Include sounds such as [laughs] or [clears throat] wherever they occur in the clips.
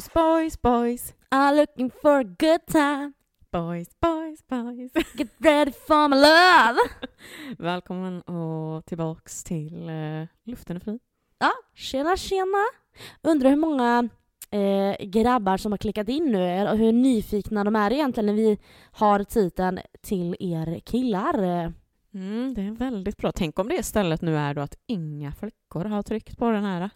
Boys, boys, boys. I'm looking for a good time. Boys, boys, boys. [laughs] Get ready for my love. Välkommen och tillbaks till uh, Luften är fri. Ja, tjena tjena. Undrar hur många eh, grabbar som har klickat in nu och hur nyfikna de är egentligen när vi har titeln till er killar. Mm, det är väldigt bra. Tänk om det istället nu är då att inga flickor har tryckt på den här.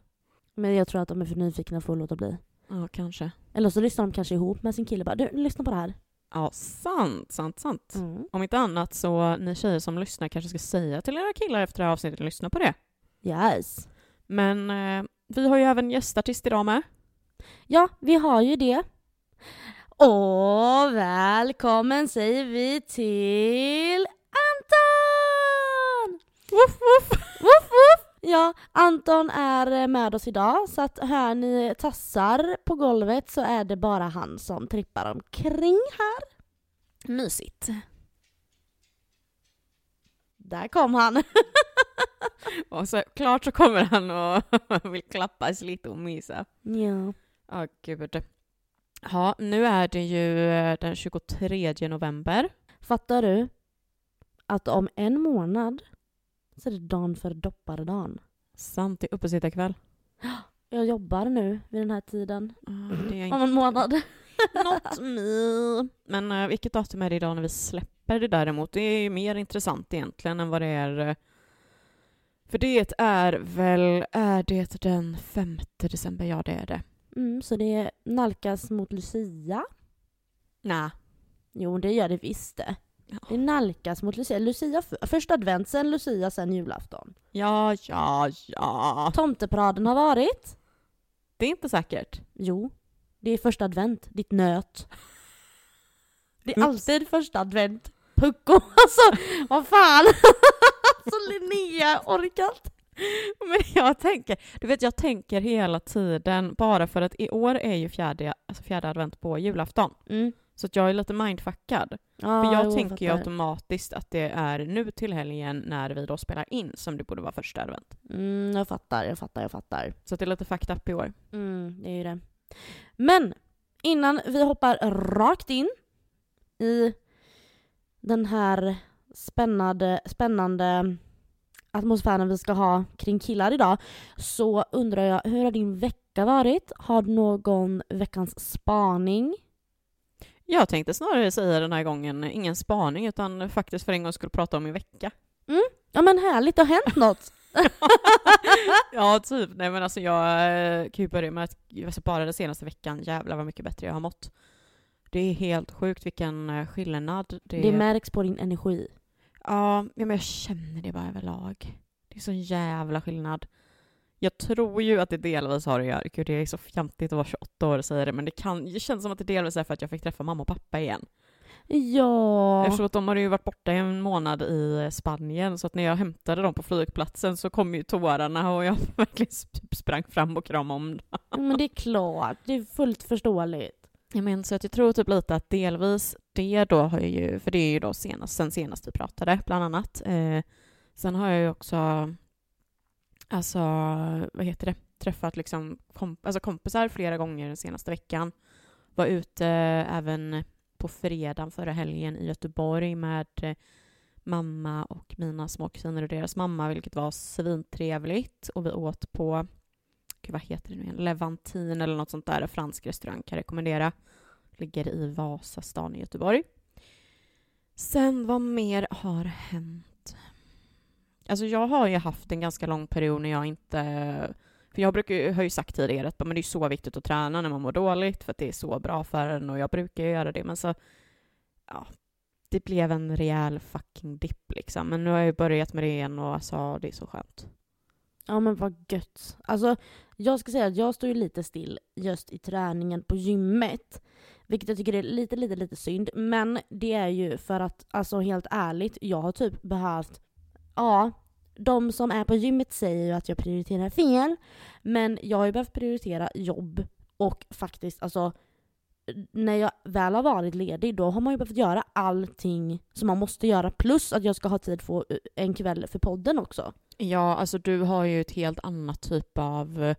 Men jag tror att de är för nyfikna för att låta bli. Ja, kanske. Eller så lyssnar de kanske ihop med sin kille bara du, lyssna på det här. Ja, sant, sant, sant. Mm. Om inte annat så ni tjejer som lyssnar kanske ska säga till era killar efter det här avsnittet att lyssna på det. Yes. Men eh, vi har ju även gästartist idag med. Ja, vi har ju det. Och välkommen säger vi till Anton! Woof. Woof, woof. Ja, Anton är med oss idag så att hör ni tassar på golvet så är det bara han som trippar omkring här. Mysigt. Där kom han. [laughs] Och så klart så kommer han och [laughs] vill klappas lite och mysa. ja. Ja, gud. Ja, nu är det ju eh, den 23 november. Fattar du att om en månad så är det dagen för dopparedagen. Sant, det är uppesittarkväll. Jag jobbar nu vid den här tiden. Ah, det är Om en månad. [laughs] not me. Men uh, vilket datum är det idag när vi släpper det däremot? Det är ju mer intressant egentligen än vad det är. eh, För det är väl, är det den 5 december? Ja, det är det. Mm, så det nalkas mot Lucia. Nej. Jo, det gör det visst det. Det nalkas mot Lucia. Lucia för, först advent, sen Lucia, sen julafton. Ja, ja, ja. Tomteparaden har varit. Det är inte säkert. Jo, det är första advent, ditt nöt. Det är Oops. alltid första advent. Pucko, [laughs] alltså vad fan! [laughs] alltså Linnea, inte. Men jag tänker, du vet jag tänker hela tiden bara för att i år är ju fjärde, alltså fjärde advent på julafton. Mm. Så att jag är lite mindfuckad. Ja, För jag jo, tänker ju automatiskt att det är nu till helgen när vi då spelar in som det borde vara första advent. Mm, jag fattar, jag fattar, jag fattar. Så att det är lite fucked up i år. Mm, det är ju det. Men innan vi hoppar rakt in i den här spännande, spännande atmosfären vi ska ha kring killar idag så undrar jag, hur har din vecka varit? Har du någon veckans spaning? Jag tänkte snarare säga den här gången ingen spaning utan faktiskt för en gång skulle prata om min vecka. Ja men härligt, det har hänt något! [laughs] ja, typ. Nej men alltså jag eh, kan ju börja med att bara den senaste veckan, jävlar vad mycket bättre jag har mått. Det är helt sjukt vilken eh, skillnad det, Det märks på din energi. Ja, men jag känner det bara överlag. Det är så jävla skillnad. Jag tror ju att det delvis har att göra, gud det är så fjantigt att vara 28 år och säga det, men det, kan, det känns som att det delvis är för att jag fick träffa mamma och pappa igen. Ja. Eftersom att de hade ju varit borta en månad i Spanien, så att när jag hämtade dem på flygplatsen så kom ju tårarna och jag [laughs] verkligen sprang fram och kramade om dem. Men det är klart, det är fullt förståeligt. Jag menar, så att jag tror typ lite att delvis det då har jag ju, för det är ju då senast, sen senast vi pratade bland annat. Eh, sen har jag ju också, alltså vad heter det, träffat liksom komp- alltså kompisar flera gånger den senaste veckan. Var ute eh, även på fredagen förra helgen i Göteborg med eh, mamma och mina småkusiner och deras mamma, vilket var svintrevligt. Och vi åt på, gud vad heter det nu igen, Levantin eller något sånt där, en fransk restaurang kan jag rekommendera. Ligger i Vasastan i Göteborg. Sen, vad mer har hänt? Alltså jag har ju haft en ganska lång period när jag inte... För jag brukar, har ju sagt tidigare att men det är så viktigt att träna när man mår dåligt för att det är så bra för en och jag brukar ju göra det men så... Ja, det blev en rejäl fucking dipp liksom. Men nu har jag ju börjat med det igen och alltså det är så skönt. Ja men vad gött. Alltså jag ska säga att jag står ju lite still just i träningen på gymmet. Vilket jag tycker är lite, lite, lite synd. Men det är ju för att, alltså helt ärligt, jag har typ behövt, ja, de som är på gymmet säger ju att jag prioriterar fel. Men jag har ju behövt prioritera jobb och faktiskt, alltså när jag väl har varit ledig då har man ju behövt göra allting som man måste göra plus att jag ska ha tid för en kväll för podden också. Ja, alltså du har ju ett helt annat typ av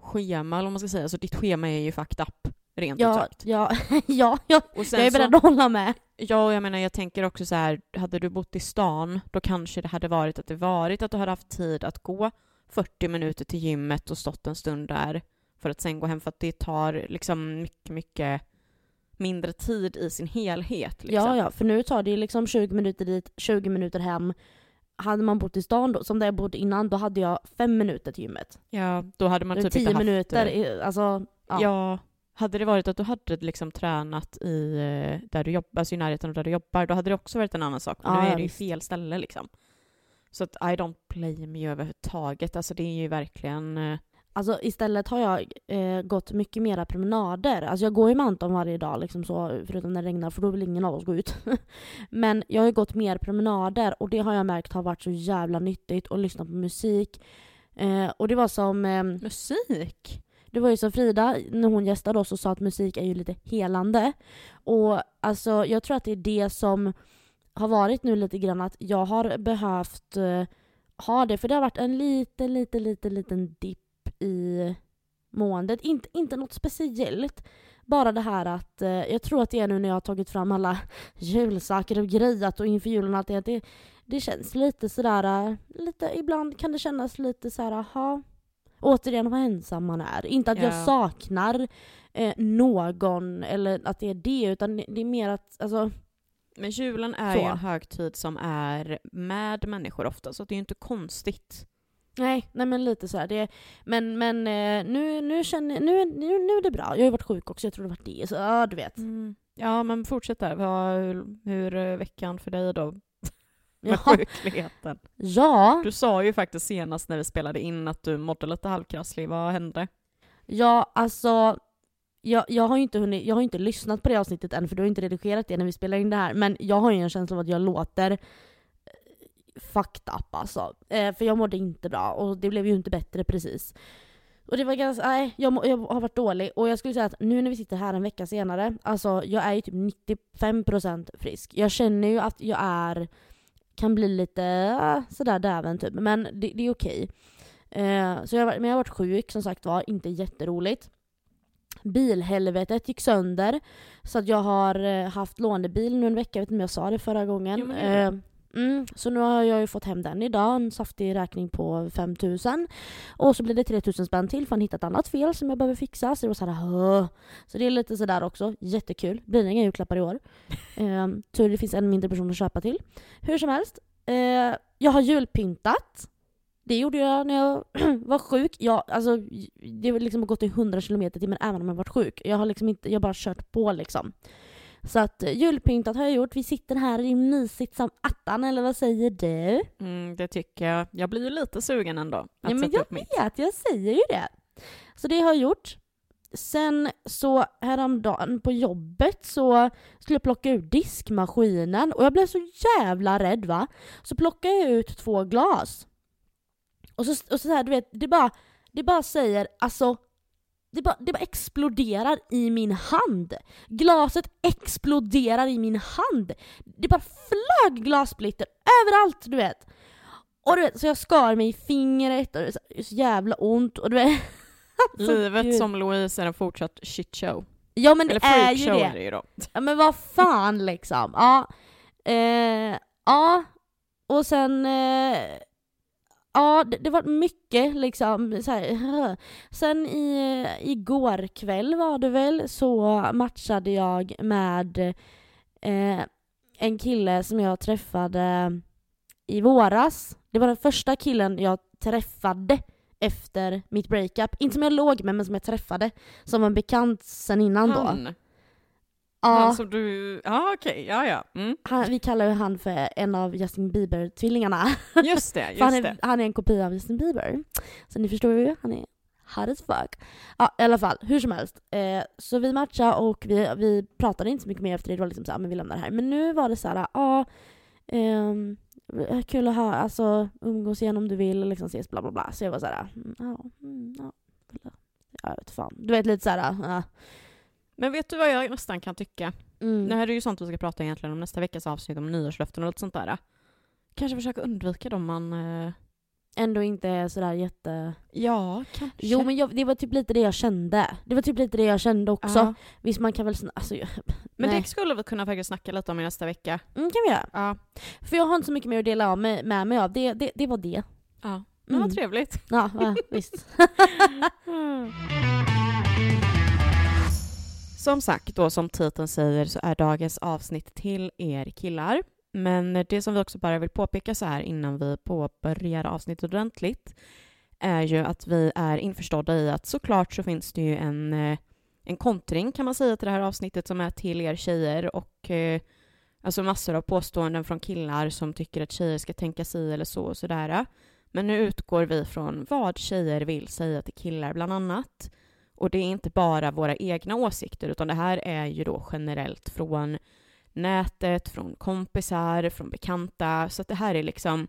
schema, eller vad man ska säga. Så ditt schema är ju fucked up, rent ut Ja, sagt. ja, [laughs] ja, ja, Och sen jag är beredd att hålla med. Ja, och jag menar jag tänker också så här, hade du bott i stan, då kanske det hade varit att det varit att du hade haft tid att gå 40 minuter till gymmet och stått en stund där för att sen gå hem, för att det tar liksom mycket, mycket mindre tid i sin helhet. Liksom. Ja, ja, för nu tar det liksom 20 minuter dit, 20 minuter hem. Hade man bott i stan då, som där jag bodde innan, då hade jag fem minuter till gymmet. ja, då hade man typ Tio inte haft... minuter, i- alltså Ja. ja. Hade det varit att du hade liksom tränat i, eh, där du jobbar, alltså i närheten av där du jobbar, då hade det också varit en annan sak. Men Ja, nu är det ju fel ställe liksom. Så att I don't blame you överhuvudtaget. Alltså det är ju verkligen... eh, Alltså istället har jag eh, gått mycket mera promenader. Alltså jag går ju med Anton varje dag, liksom så, förutom när det regnar, för då vill ingen av oss gå ut. [laughs] Men jag har ju gått mer promenader och det har jag märkt har varit så jävla nyttigt och lyssna på musik. Eh, och det var som... ehm, Musik? Det var ju som Frida, när hon gästade oss och sa att musik är ju lite helande. Och alltså, jag tror att det är det som har varit nu lite grann att jag har behövt uh, ha det. För det har varit en liten, liten, liten, liten dipp i måendet. Inte, inte något speciellt. Bara det här att, uh, jag tror att det är nu när jag har tagit fram alla [laughs] julsaker och grejat och inför julen och allt det, det, det känns lite sådär, uh, lite, ibland kan det kännas lite såhär, aha, återigen vad ensam man är. Inte att jag Ja. saknar eh, någon eller att det är det, utan det är mer att, alltså, Men julen är Så. ju en högtid som är med människor ofta, så det är ju inte konstigt. nej, nej men lite sådär. Det, men men eh, nu, nu känner nu, nu, nu är det bra. Jag har ju varit sjuk också, jag tror det var det. Så ja, du vet. Ja, men fortsätt där. Vad, hur är veckan för dig då? [laughs] Med Ja. sjukligheten. Ja, Du sa ju faktiskt senast när vi spelade in att du mådde lite halvkrasslig. Vad hände? ja alltså jag, jag har inte hunnit, jag har ju inte lyssnat på det avsnittet än för du har inte redigerat det när vi spelar in det här. Men jag har ju en känsla av att jag låter eh, fucked up alltså. Eh, för jag mådde inte bra och det blev ju inte bättre precis. Och det var ganska, nej, jag, jag har varit dålig. Och jag skulle säga att nu när vi sitter här en vecka senare, alltså jag är ju typ 95% frisk. Jag känner ju att jag är, kan bli lite sådär däven typ, men det, det är okej. Eh, så jag, har varit- men jag har varit sjuk som sagt var, inte jätteroligt. Bilhelvetet gick sönder. Så att jag har eh, haft lånebil nu en vecka, jag vet inte om jag sa det förra gången. Jo, det Eh, mm, så nu har jag ju fått hem den idag, en saftig räkning på 5000. Och så blir det 3000 spänn till för han hittat ett annat fel som jag behöver fixa. Så det var såhär, "Åh." Så det är lite sådär också, jättekul. Blir det inga julklappar i år. [laughs] Eh, tur det finns en mindre person att köpa till. Hur som helst, eh, jag har julpyntat. Det gjorde jag när jag [clears throat] var sjuk. Jag, alltså, det har liksom gått i 100 km i timmen även om jag varit sjuk. Jag har liksom inte, jag har bara kört på liksom. Så att eh, julpyntat har jag gjort. Vi sitter här i mysigt som attan, eller vad säger du? Mm, det tycker jag. Jag blir ju lite sugen ändå. Att Ja, men jag vet, jag säger ju det. Så det har jag gjort. Sen så häromdagen på jobbet så skulle jag plocka ur diskmaskinen och jag blev så jävla rädd va. Så plockade jag ut två glas. Och så, och så här, du vet, det bara, det bara säger alltså det bara, det bara exploderar i min hand. Glaset exploderar i min hand. Det bara flög glassplitter överallt, du vet. Och du vet, så jag skar mig i fingret och det är så- det jävla ont. Och du vet, [laughs] Alltså, Livet gud. som Louise är en fortsatt shitshow. Ja men det Eller är ju det. är det ju då. Ja men vad fan liksom. Ja. Eh, ja. Och sen... Eh, ja, det, det var mycket liksom. Så här. [laughs] Sen i, igår kväll var det väl så matchade jag med eh, en kille som jag träffade i våras. Det var den första killen jag träffade efter mitt breakup. Inte som jag låg med men som jag träffade. Som var en bekant sen innan då. Han, då han som du... Ja, okej. Ja, ja. Mm. Han, vi kallar ju han för en av Justin Bieber-tvillingarna. Just det, [laughs] för han, just är, det. han är en kopia av Justin Bieber. Så ni förstår ju, han är hot as fuck. Ja, i alla fall, hur som helst. Eh, så vi matchade och vi, vi pratade inte så mycket mer efter det. Det var liksom såhär, men vi lämnar det här. Men nu var det så här, ja, ehm, kul att ha, alltså umgås igen om du vill, liksom ses, bla bla bla. Så jag var såhär, mm, ja, mm, ja, jag vet fan. Du vet lite såhär, ja. Men vet du vad jag nästan kan tycka? Mm. Det här är ju sånt vi ska prata egentligen om nästa veckas avsnitt om nyårslöften och lite sånt där. Kanske försöka undvika dem man... eh, ändå inte är sådär jätte... Ja, kanske. Jo men jag, det var typ lite det jag kände. Det var typ lite det jag kände också. Ja. Visst man kan väl... Alltså, jag- Men nej. det skulle vi kunna faktiskt snacka lite om i nästa vecka. Mm, kan vi göra. Ja. För jag har inte så mycket mer att dela av med, med mig av. Det, det, det var det. ja. Men Mm. vad trevligt. Ja, va, visst. [laughs] [laughs] Som sagt, då som titeln säger så är dagens avsnitt till er killar. Men det som vi också bara vill påpeka så här innan vi påbörjar avsnittet ordentligt är ju att vi är införstådda i att såklart så finns det ju en, eh, en kontring kan man säga till det här avsnittet som är till er tjejer och eh, alltså massor av påståenden från killar som tycker att tjejer ska tänka sig eller så och sådär. Men nu utgår vi från vad tjejer vill säga till killar bland annat. Och det är inte bara våra egna åsikter, utan det här är ju då generellt från nätet, från kompisar, från bekanta. Så att det här är liksom,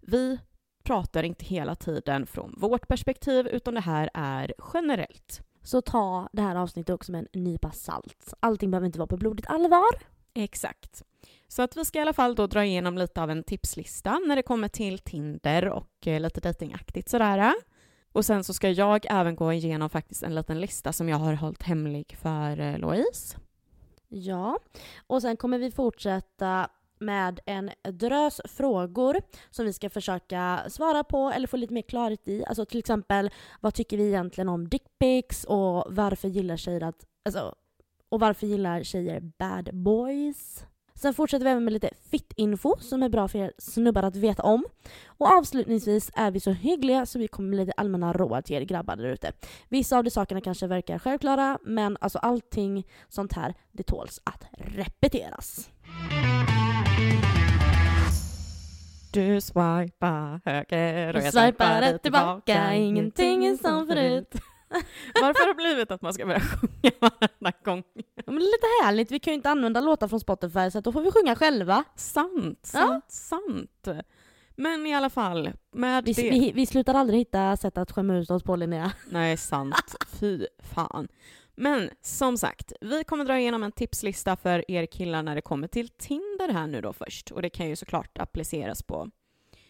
vi pratar inte hela tiden från vårt perspektiv, utan det här är generellt. Så ta det här avsnittet också med en nypa salt. Allting behöver inte vara på blodigt allvar. Exakt. Så att vi ska i alla fall då dra igenom lite av en tipslista när det kommer till Tinder och eh, lite dejtingaktigt sådär. Och sen så ska jag även gå igenom faktiskt en liten lista som jag har hållit hemlig för eh, Louise. Ja, och sen kommer vi fortsätta med en drös frågor som vi ska försöka svara på eller få lite mer klarhet i. Alltså till exempel, vad tycker vi egentligen om dickpics och varför gillar tjejer att... Alltså, och varför gillar tjejer bad boys? Sen fortsätter vi även med lite fit-info som är bra för er snubbar att veta om. Och avslutningsvis är vi så hyggliga så vi kommer med lite allmänna råd till er grabbar där ute. Vissa av de sakerna kanske verkar självklara men alltså allting sånt här det tåls att repeteras. Du swipar höger och jag Swipar rätt tillbaka, ingenting är som förut. [laughs] Varför har det blivit att man ska börja [laughs] sjunga varenda gång? Ja, Men lite härligt, vi kan ju inte använda låtar från Spotify så då får vi sjunga själva. Sant, Ja. sant, sant. Men i alla fall, med Vi, det... vi, vi slutar aldrig hitta sätt att skämma ut oss på Linnea. [laughs] Nej, sant. Fy fan. Men som sagt, vi kommer dra igenom en tipslista för er killar när det kommer till Tinder här nu då först. Och det kan ju såklart appliceras på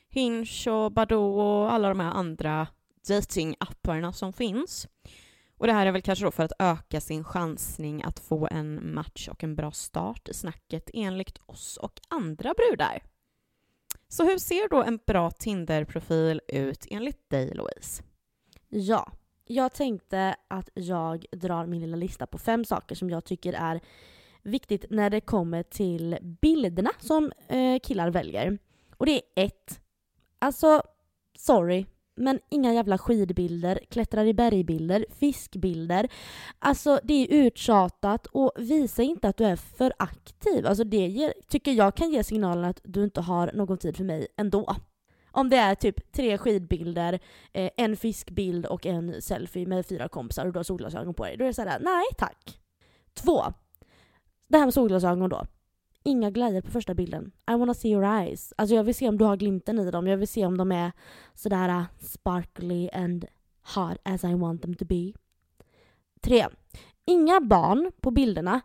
Hinge och Badoo och alla de här andra datingapparna som finns. Och det här är väl kanske då för att öka sin chansning att få en match och en bra start i snacket enligt oss och andra brudar. Så hur ser då en bra Tinder-profil ut enligt dig, Louise? Ja, jag tänkte att jag drar min lilla lista på fem saker som jag tycker är viktigt när det kommer till bilderna som eh, killar väljer. Och det är ett. Alltså, sorry, men inga jävla skidbilder, klättrar i bergbilder, fiskbilder. Alltså det är uttjatat och visa inte att du är för aktiv. Alltså det ger, tycker jag kan ge signalen att du inte har någon tid för mig ändå. Om det är typ tre skidbilder, eh, en fiskbild och en selfie med fyra kompisar och du har solglasögon på dig. Då är det såhär, nej tack. Två. Det här med solglasögon då. Inga glajjor på första bilden. I wanna see your eyes. Alltså jag vill se om du har glimten i dem. Jag vill se om de är sådär äh, sparkly and hot as I want them to be. Tre. Inga barn på bilderna.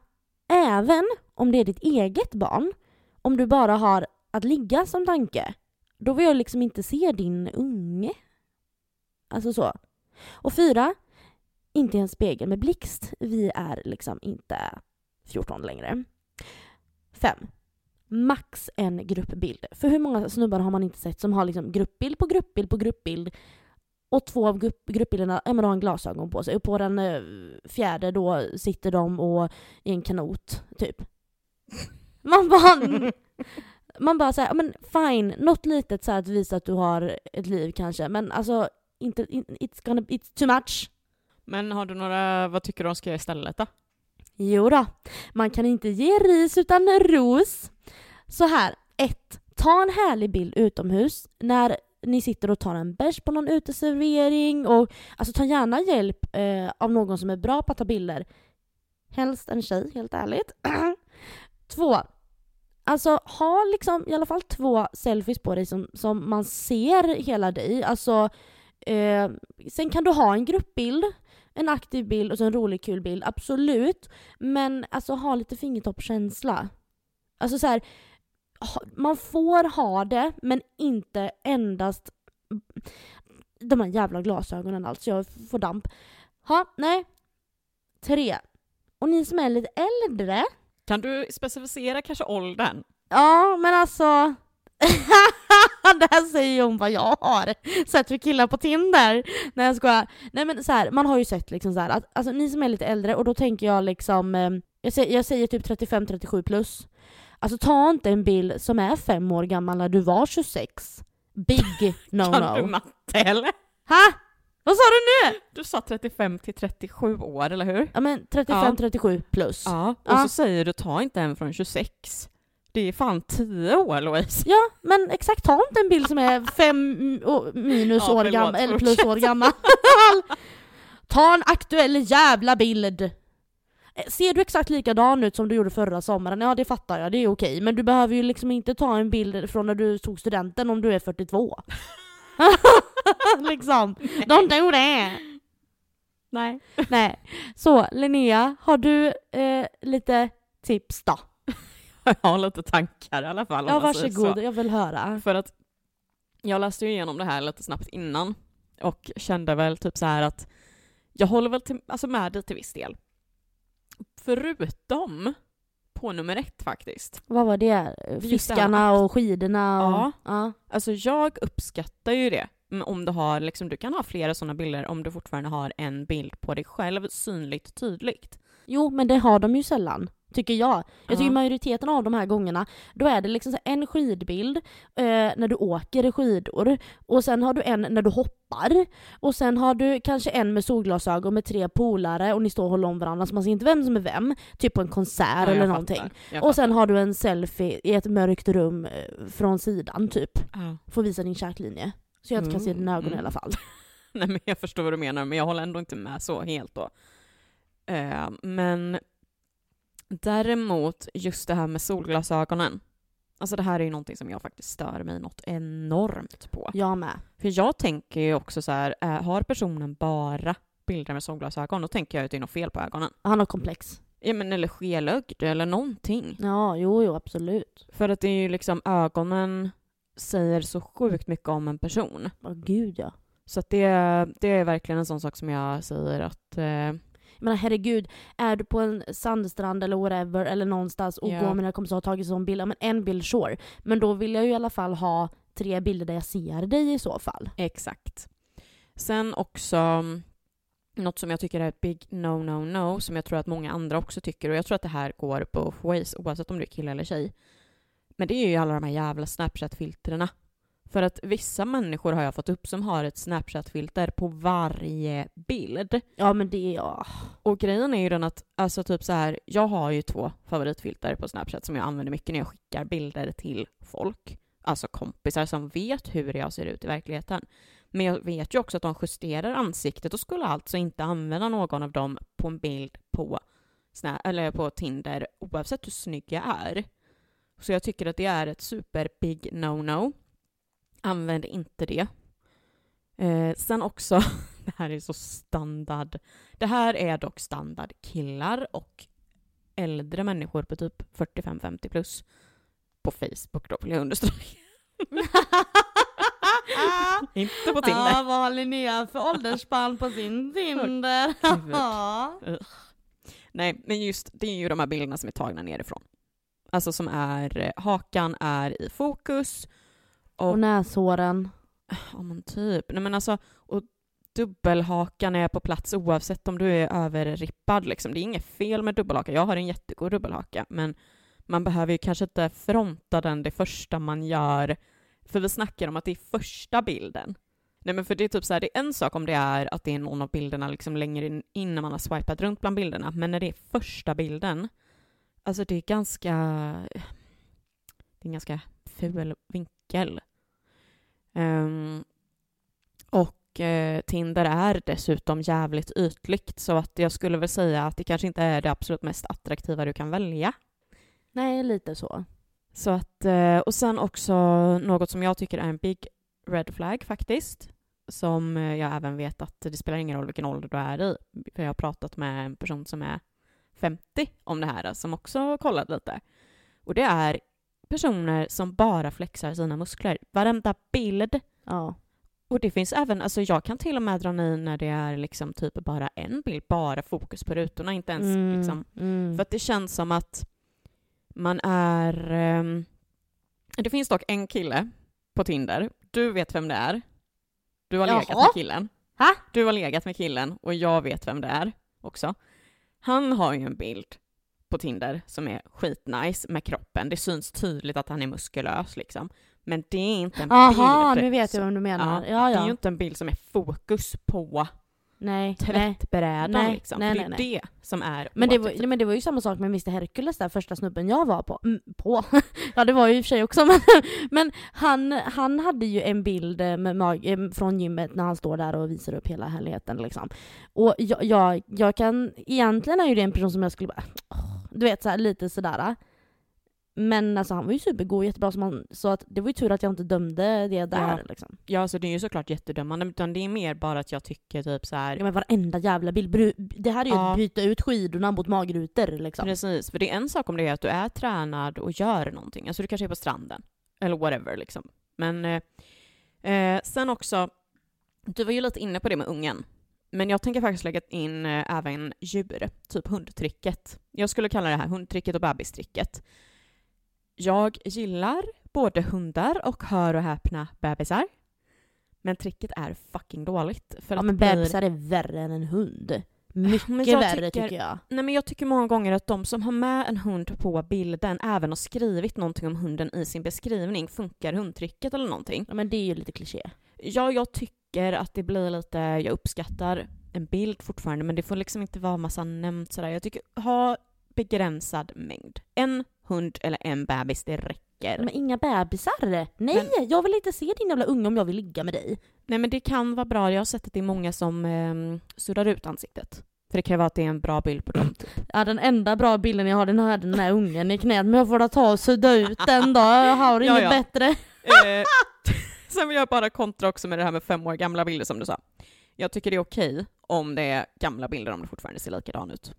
Även om det är ditt eget barn. Om du bara har att ligga som tanke. Då vill jag liksom inte se din unge. Alltså så. Och fyra. Inte en spegel med blixt. Vi är liksom inte 14 längre. Fem. Max en gruppbild. För hur många snubbar har man inte sett som har liksom gruppbild på gruppbild på gruppbild och två av grupp, gruppbilderna ja, men har en glasögon på sig och på den eh, fjärde då sitter de och i en kanot, typ. Man bara... [laughs] man bara säger, men fine, något litet så här att visa att du har ett liv kanske, men alltså inte, it's gonna, it's too much. Men har du några, vad tycker du de ska göra istället då? Jo då, man kan inte ge ris utan ros. Så här, 1. Ta en härlig bild utomhus när ni sitter och tar en bärs på någon uteservering och alltså ta gärna hjälp eh, av någon som är bra på att ta bilder. Helst en tjej, helt ärligt. [clears throat] Två, Alltså ha liksom i alla fall två selfies på dig som, som man ser hela dig. Alltså, eh, sen kan du ha en gruppbild, en aktiv bild och så en rolig kul bild, absolut. Men alltså ha lite fingertoppskänsla. Alltså så här, man får ha det men inte endast de här jävla glasögonen alltså, jag får damp. Ha, nej. Tre. Och ni som är lite äldre, Kan du specificera kanske åldern? ja men alltså [laughs] [laughs] det här säger hon vad jag har sett för killar på Tinder. Nej jag skojar. Nej men så här, man har ju sett liksom så här, att alltså, ni som är lite äldre och då tänker jag liksom, eh, jag, säger, jag säger typ 35-37 plus. Alltså ta inte en bild som är fem år gammal när du var 26. Big [laughs] Kan du no-no. matte eller? Ha? Vad sa du nu? Du sa 35 till 37 år, eller hur? Ja men 35-37 plus. Ja. Och Ja. så säger du ta inte en från 26. Det är fan 10 år Louise. Ja, men exakt, ta inte en bild som är fem minus Ja, år gammal, eller plus år gammal. [laughs] ta en aktuell jävla bild! Eh, Ser du exakt likadan ut som du gjorde förra sommaren? Ja det fattar jag, det är okej. Men du behöver ju liksom inte ta en bild från när du tog studenten om du är 42. [laughs] liksom, don't do that! Nej. Nej. Så Linnea, har du eh, lite tips då? [laughs] Jag har lite tankar i alla fall. Ja så. varsågod, jag vill höra. För att jag läste ju igenom det här lite snabbt innan och kände väl typ så här att jag håller väl till, alltså med dig till viss del. Förutom på nummer ett faktiskt. Vad var det? Fiskarna och skidorna och... Ja. ja. Alltså jag uppskattar ju det. Om du har, liksom, du kan ha flera sådana bilder om du fortfarande har en bild på dig själv synligt tydligt. Jo, men det har de ju sällan. Tycker jag. Jag tycker majoriteten av de här gångerna, då är det liksom en skidbild eh, när du åker skidor, och sen har du en när du hoppar, och sen har du kanske en med solglasögon med tre polare och ni står och håller om varandra så man ser inte vem som är vem, typ på en konsert Ja, eller någonting. Och sen har du en selfie i ett mörkt rum eh, från sidan typ. Ja. Får visa din käklinje. Så jag inte kan se dina ögon i Mm. alla fall. [laughs] Nej men jag förstår vad du menar, men jag håller ändå inte med så helt då. Eh, men däremot just det här med solglasögonen. Alltså det här är ju någonting som jag faktiskt stör mig något enormt på. Jag med. För jag tänker ju också så här, eh, har personen bara bilder med solglasögon, då tänker jag att det är något fel på ögonen. Han har komplex. Ja men eller skelögd eller någonting. Ja, jo, jo, absolut. För att det är ju liksom ögonen säger så sjukt mycket om en person. Åh gud ja. Så att det, det är verkligen en sån sak som jag säger att eh, menar herregud, är du på en sandstrand eller whatever eller någonstans och Ja. går med dina kompisar och har tagit sån bild, ja, men en bild sure. Men då vill jag ju i alla fall ha tre bilder där jag ser dig i så fall. Exakt. Sen också mm, något som jag tycker är ett big no, no, no, som jag tror att många andra också tycker, och jag tror att det här går both ways, oavsett om du är kille eller tjej. Men det är ju alla de här jävla Snapchat-filtrerna. För att vissa människor har jag fått upp som har ett Snapchat-filter på varje bild. Ja men det är jag. Och grejen är ju den att, alltså typ så här, jag har ju två favoritfilter på Snapchat som jag använder mycket när jag skickar bilder till folk. Alltså kompisar som vet hur jag ser ut i verkligheten. Men jag vet ju också att de justerar ansiktet och skulle alltså inte använda någon av dem på en bild på, Sna- eller på Tinder oavsett hur snygg jag är. Så jag tycker att det är ett super big no-no. Använd inte det. Eh, sen också, [laughs] det här är så standard. Det här är dock standard killar och äldre människor på typ 45-50 plus på Facebook då vill jag understryka. [laughs] Inte på Tinder. Ja, vad har Linnea för åldersspann på sin Tinder? [laughs] Nej, men just det är ju de här bilderna som är tagna nerifrån. Alltså som är, eh, hakan är i fokus och, och näshåren. ja men typ, nej men alltså, och dubbelhakan är på plats oavsett om du är överrippad liksom. Det är inget fel med dubbelhaka, jag har en jättegod dubbelhaka, men man behöver ju kanske inte fronta den det första man gör, för vi snackar om att det är första bilden. Nej men för det är typ så här, det är en sak om det är att det är någon av bilderna liksom längre in, när man har swipat runt bland bilderna, men när det är första bilden, alltså det är ganska, det är en ganska ful vinkel. Ehm, och eh, Tinder är dessutom jävligt ytligt, så att jag skulle väl säga att det kanske inte är det absolut mest attraktiva du kan välja. Nej, lite så. Så att, eh, och sen också något som jag tycker är en big red flag faktiskt, som eh, jag även vet att det spelar ingen roll vilken ålder du är i, för jag har pratat med en person som är 50 om det här, som också kollat lite. Och det är personer som bara flexar sina muskler. Varenda bild Ja. Och det finns även, alltså jag kan till och med dra ner när det är liksom typ bara en bild, bara fokus på rutorna, inte ens Mm, liksom. mm. För att det känns som att man är... ehm, det finns dock en kille på Tinder, du vet vem det är. Du har legat Jaha. med killen. Ha? Du har legat med killen och jag vet vem det är också. Han har ju en bild på Tinder som är skitnice med kroppen. Det syns tydligt att han är muskulös liksom. Men det är inte en Aha, bild. nu vet jag vem du menar. Ja, Ja, Det är ju inte en bild som är fokus på Nej, nej. tvättbrädan Nej, liksom. nej, För det är nej, det som är Men det, var, nej, men det var ju samma sak med Mr Hercules där, första snubben jag var på. Mm, på? [laughs] ja det var ju i och för sig också [laughs] men, men han, han hade ju en bild eh, mag, eh, från gymmet när han står där och visar upp hela härligheten liksom. Och jag, jag, jag kan, egentligen är ju det en person som jag skulle bara, åh, du vet så här, lite sådär. Men alltså han var ju supergod, jättebra som han, så att det var ju tur att jag inte dömde det där Ja. liksom. Ja, så det är ju såklart jättedömande, utan det är mer bara att jag tycker typ så här. Ja men varenda jävla bild, det här är ju Ja. att byta ut skidorna mot magrutor liksom. Precis, för det är en sak om det är att du är tränad och gör någonting, alltså du kanske är på stranden, eller whatever liksom. Men eh, eh, sen också, du var ju lite inne på det med ungen, men jag tänker faktiskt lägga in eh, även djur, typ hundtricket. Jag skulle kalla det här hundtricket och bebistricket. Jag gillar både hundar och, hör och häpna, bebisar. Men tricket är fucking dåligt. För Ja men blir- bebisar är värre än en hund. Mycket värre tycker- tycker jag. Nej men jag tycker många gånger att de som har med en hund på bilden även har skrivit någonting om hunden i sin beskrivning. Funkar hundtrycket eller någonting? Ja men det är ju lite kliché. Ja, jag tycker att det blir lite, jag uppskattar en bild fortfarande men det får liksom inte vara massa nämnt sådär. Jag tycker, ha begränsad mängd. En hund eller en bebis, det räcker. Men inga bebisar! Nej, jag vill inte se din jävla unge om jag vill ligga med dig. Nej men det kan vara bra, jag har sett att det är många som eh, suddar ut ansiktet. För det kan vara att det är en bra bild på dem. Typ. Ja den enda bra bilden jag har den har den här ungen i knät men jag får ta och sudda ut den då, jag har Ja, inget ja. bättre. [laughs] Sen vill jag bara kontra också med det här med fem år gamla bilder som du sa. Jag tycker det är okej om det är gamla bilder om det fortfarande ser likadan ut.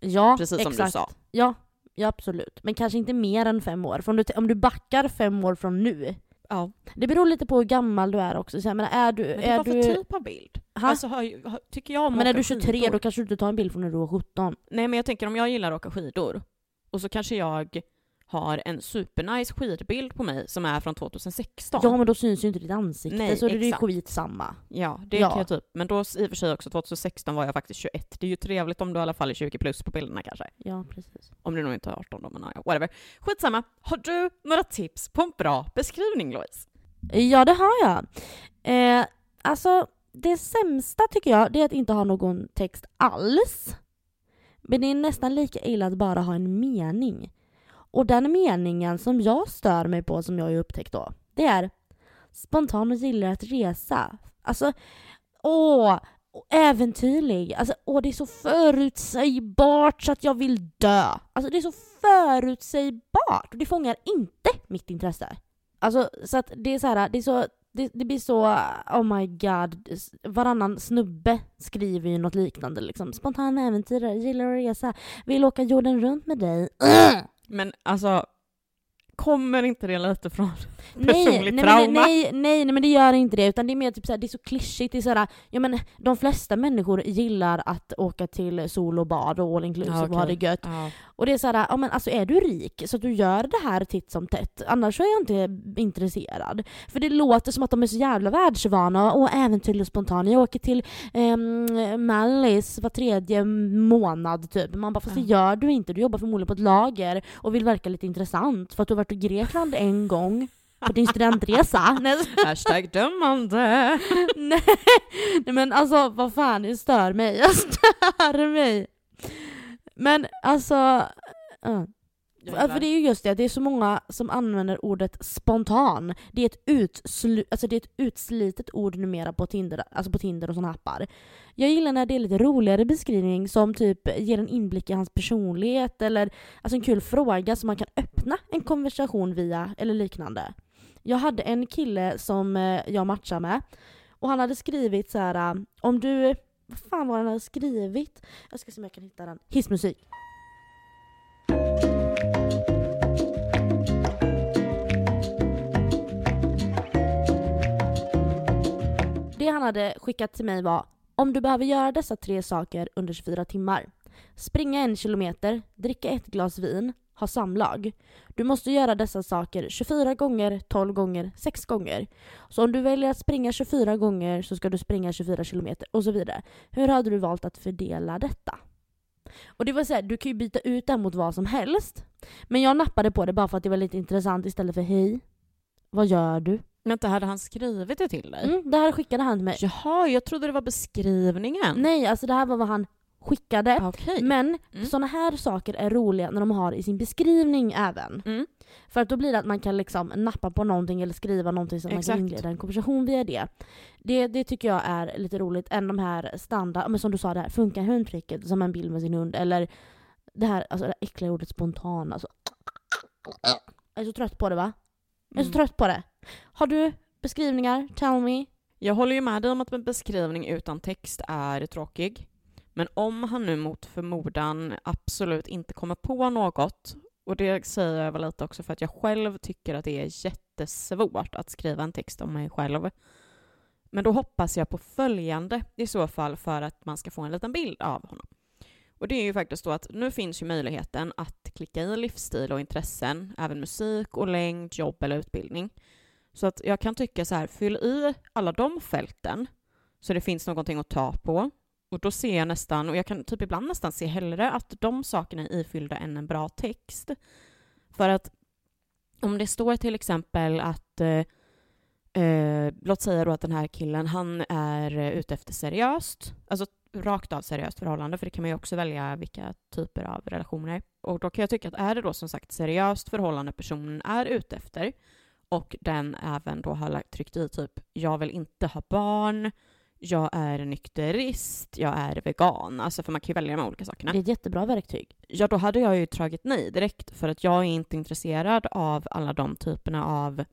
Ja, Precis som exakt. du sa. Ja, ja absolut. Men kanske inte mer än fem år. För om du, om du backar fem år från nu. Ja. Det beror lite på hur gammal du är också. Så jag menar, är du... Men det är var du för typ av bild. Ha? Alltså, har, har, tycker jag om men är du 23 skidor- då kanske du inte tar en bild från när du var 17. Nej men jag tänker om jag gillar att åka skidor och så kanske jag har en supernice skidbild på mig som är från 2016. Ja men då syns ju inte ditt ansikte Nej, så det är ju skitsamma. Ja, det Ja. kan jag typ. Men då i och för sig också 2016 var jag faktiskt 21. Det är ju trevligt om du i alla fall är 20 plus på bilderna kanske. Ja precis. Om du nog inte är 18 då, men ja, whatever. Skitsamma. Har du några tips på en bra beskrivning Louise? Ja det har jag. Eh, alltså det sämsta tycker jag det är att inte ha någon text alls. Men det är nästan lika illa att bara ha en mening. Och den meningen som jag stör mig på som jag har upptäckt då, det är spontan och gillar att resa. Alltså, åh, äventyrlig. Alltså, åh, det är så förutsägbart så att jag vill dö. Alltså det är så förutsägbart och det fångar inte mitt intresse. Alltså så att det är så här, det är så det, det blir så, oh my god, varannan snubbe skriver ju något liknande liksom. Spontana äventyrare, gillar att resa, vill åka jorden runt med dig. [clears throat] Men alltså, kommer inte det lite från Nej, personligt nej, trauma? men, nej, nej, nej men det gör inte det utan det är mer typ såhär, det är så klyschigt, det är såhär, ja men de flesta människor gillar att åka till sol och bad och all inclusive Ja, och ha det gött. Ja. Och det är såhär, ja men alltså är du rik så att du gör det här titt som tätt, annars så är jag inte intresserad. För det låter som att de är så jävla världsvana och äventyrliga och spontana. Jag åker till um, Mallis var tredje månad typ. Man bara, fast det gör du inte. Du jobbar förmodligen på ett lager och vill verka lite intressant för att du har varit i Grekland en gång på din studentresa. [laughs] Hashtag dömande. [laughs] Nej, nej men alltså vad fan, det stör mig. [laughs] Jag stör mig. Men alltså... ja. Ja, för det är ju just det, det är så många som använder ordet spontan. Det är ett, utslu, alltså det är ett utslitet ord numera på Tinder, alltså på Tinder och såna appar. Jag gillar när det är lite roligare beskrivning som typ ger en inblick i hans personlighet eller alltså en kul fråga som man kan öppna en konversation via eller liknande. Jag hade en kille som eh, jag matchade med och han hade skrivit så här om du... Vad fan var det han hade skrivit? Jag ska se om jag kan hitta den. Hissmusik. Det han hade skickat till mig var om du behöver göra dessa tre saker under 24 timmar. Springa en kilometer, dricka ett glas vin, ha samlag. Du måste göra dessa saker 24 gånger, 12 gånger, 6 gånger. Så om du väljer att springa 24 gånger så ska du springa 24 kilometer och så vidare. Hur hade du valt att fördela detta? Och det var så här, du kan ju byta ut det mot vad som helst. Men jag nappade på det bara för att det var lite intressant istället för hej, vad gör du? Vänta, hade han skrivit det till dig? Mm, det här skickade han till mig. Jaha, jag trodde det var beskrivningen. Nej, alltså det här var vad han skickade. Okej. Men Mm. såna här saker är roliga när de har i sin beskrivning även. Mm. För att då blir det att man kan liksom nappa på någonting eller skriva någonting så att man Exakt. kan inleda en konversation via det. det. Det tycker jag är lite roligt än de här standard, men som du sa det här, funkar hundtricket som en bild med sin hund eller det här, alltså det här äckliga ordet spontan alltså. Jag är så trött på det va? Jag är så Mm. trött på det. Har du beskrivningar? Tell me. Jag håller ju med dig om att en beskrivning utan text är tråkig. Men om han nu mot förmodan absolut inte kommer på något, och det säger jag väl lite också för att jag själv tycker att det är jättesvårt att skriva en text om mig själv. Men då hoppas jag på följande i så fall för att man ska få en liten bild av honom. Och det är ju faktiskt då att nu finns ju möjligheten att klicka i livsstil och intressen, även musik och längd, jobb eller utbildning. Så att jag kan tycka så här, fyll i alla de fälten så det finns någonting att ta på. Och då ser jag nästan, och jag kan typ ibland nästan se hellre att de sakerna är ifyllda än en bra text. För att om det står till exempel att eh, eh, låt säga då att den här killen, han är eh, ute efter seriöst, alltså rakt av seriöst förhållande, för det kan man ju också välja vilka typer av relationer. Och då kan jag tycka att är det då som sagt seriöst förhållande personen är ute efter, och den även då har lagt, tryckt i typ jag vill inte ha barn, jag är nykterist, jag är vegan. Alltså för man kan ju välja de olika sakerna. Det är ett jättebra verktyg. Ja, då hade jag ju tagit nej direkt för att jag är inte intresserad av alla de typerna av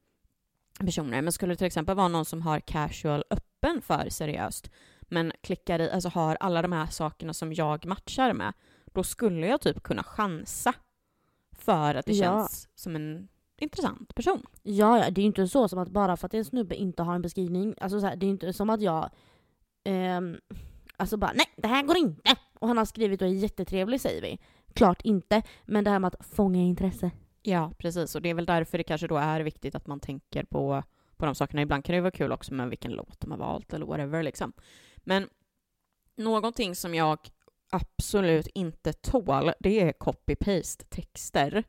personer. Men skulle det till exempel vara någon som har casual öppen för seriöst men klickar i, alltså har alla de här sakerna som jag matchar med, då skulle jag typ kunna chansa för att det Ja. känns som en intressant person. Ja, ja, det är ju inte så som att bara för att en snubbe inte har en beskrivning, alltså så här, det är ju inte som att jag ehm, alltså bara nej, det här går inte! Och han har skrivit och är jättetrevlig säger vi. Klart inte, men det här med att fånga intresse. Ja, precis. Och det är väl därför det kanske då är viktigt att man tänker på, på de sakerna. Ibland kan det vara kul också med vilken låt de har valt eller whatever liksom. Men någonting som jag absolut inte tål, det är copy-paste texter.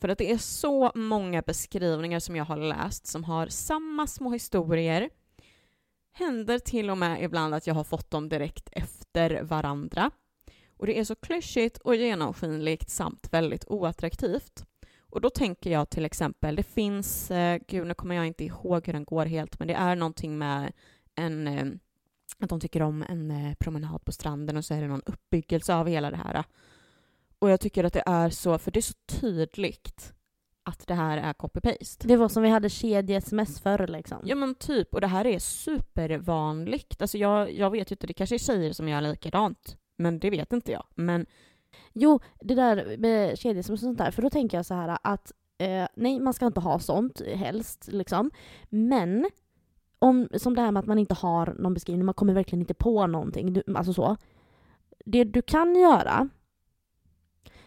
För att det är så många beskrivningar som jag har läst som har samma små historier. Händer till och med ibland att jag har fått dem direkt efter varandra. Och det är så klyschigt och genomskinligt samt väldigt oattraktivt. Och då tänker jag till exempel, det finns, eh, gud nu kommer jag inte ihåg hur den går helt, men det är någonting med en, eh, att de tycker om en eh, promenad på stranden och så är det någon uppbyggelse av hela det här. Och jag tycker att det är så, för det är så tydligt att det här är copy-paste. Det var som vi hade kedje-sms förr liksom. Ja men typ, och det här är supervanligt. Alltså jag, jag vet ju inte, det kanske är tjejer som gör likadant. Men det vet inte jag. Men Jo, det där med kedjesms och sånt där, för då tänker jag så här att eh, nej, man ska inte ha sånt helst liksom. Men om, som det här med att man inte har någon beskrivning, man kommer verkligen inte på någonting. Du, alltså så. Det du kan göra,